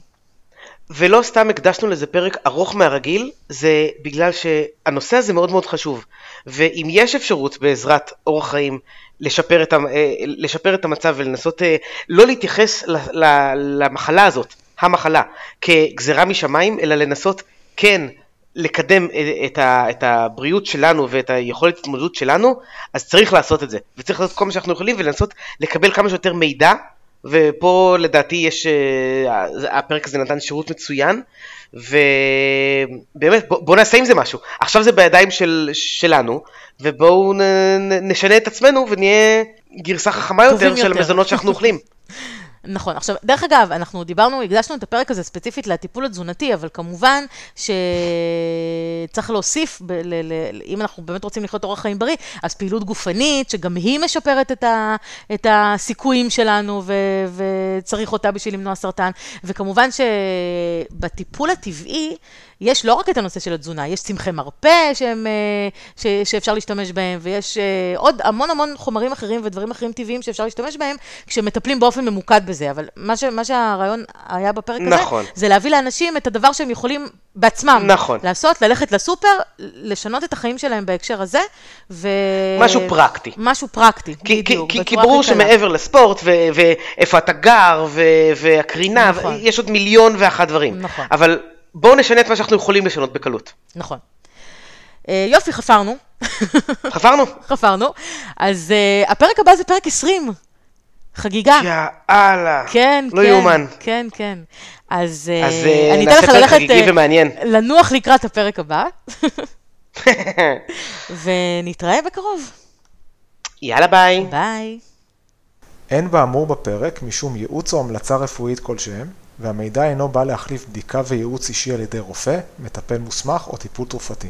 ולא סתם הקדשנו לזה פרק ארוך מהרגיל, זה בגלל שהנושא הזה מאוד מאוד חשוב. ואם יש אפשרות בעזרת אורח חיים לשפר את, אה, לשפר את המצב ולנסות אה, לא להתייחס למחלה הזאת, המחלה, כגזרה משמיים, אלא לנסות כן לקדם את, ה, את הבריאות שלנו ואת היכולת התמודדות שלנו, אז צריך לעשות את זה. וצריך לעשות כל מה שאנחנו יכולים ולנסות לקבל כמה שיותר מידע ופה לדעתי יש, אה, הפרק הזה נתן שירות מצוין, ובאמת בוא, בוא נעשה עם זה משהו. עכשיו זה בידיים של, שלנו, ובואו נ, נשנה את עצמנו ונהיה גרסה חכמה יותר, יותר של המזונות שאנחנו אוכלים. נכון. עכשיו, דרך אגב, אנחנו דיברנו, הקדשנו את הפרק הזה ספציפית לטיפול התזונתי, אבל כמובן שצריך להוסיף, ב- ל- ל- אם אנחנו באמת רוצים לחיות אורח חיים בריא, אז פעילות גופנית, שגם היא משפרת את, ה- את הסיכויים שלנו, ו- וצריך אותה בשביל למנוע סרטן. וכמובן שבטיפול הטבעי, יש לא רק את הנושא של התזונה, יש צמחי מרפא שהם, אה, ש, שאפשר להשתמש בהם, ויש אה, עוד המון המון חומרים אחרים ודברים אחרים טבעיים שאפשר להשתמש בהם, כשמטפלים באופן ממוקד בזה. אבל מה, ש, מה שהרעיון היה בפרק נכון. הזה, זה להביא לאנשים את הדבר שהם יכולים בעצמם נכון. לעשות, ללכת לסופר, לשנות את החיים שלהם בהקשר הזה, ו... משהו פרקטי. משהו פרקטי, כי, בדיוק. כי, כי ברור. שמעבר לספורט ו- ואיפה אתה גר ו- והקרינה, נכון. יש עוד מיליון ואחת דברים. נכון. אבל בואו נשנה את מה שאנחנו יכולים לשנות בקלות. נכון. אה, יופי, חפרנו. חפרנו? חפרנו. אז uh, הפרק הבא זה פרק 20. חגיגה. יאללה. כן, לא כן. יאומן. כן, כן. אז, אז, uh, אה, אני אתן לך ללכת אה. לנוח לקראת הפרק הבא, ונתראה בקרוב. יאללה ביי. ביי. אין באמור בפרק משום ייעוץ או המלצה רפואית כלשהם, והמידע אינו בא להחליף בדיקה וייעוץ אישי על ידי רופא, מטפל מוסמך או טיפול תרופתי.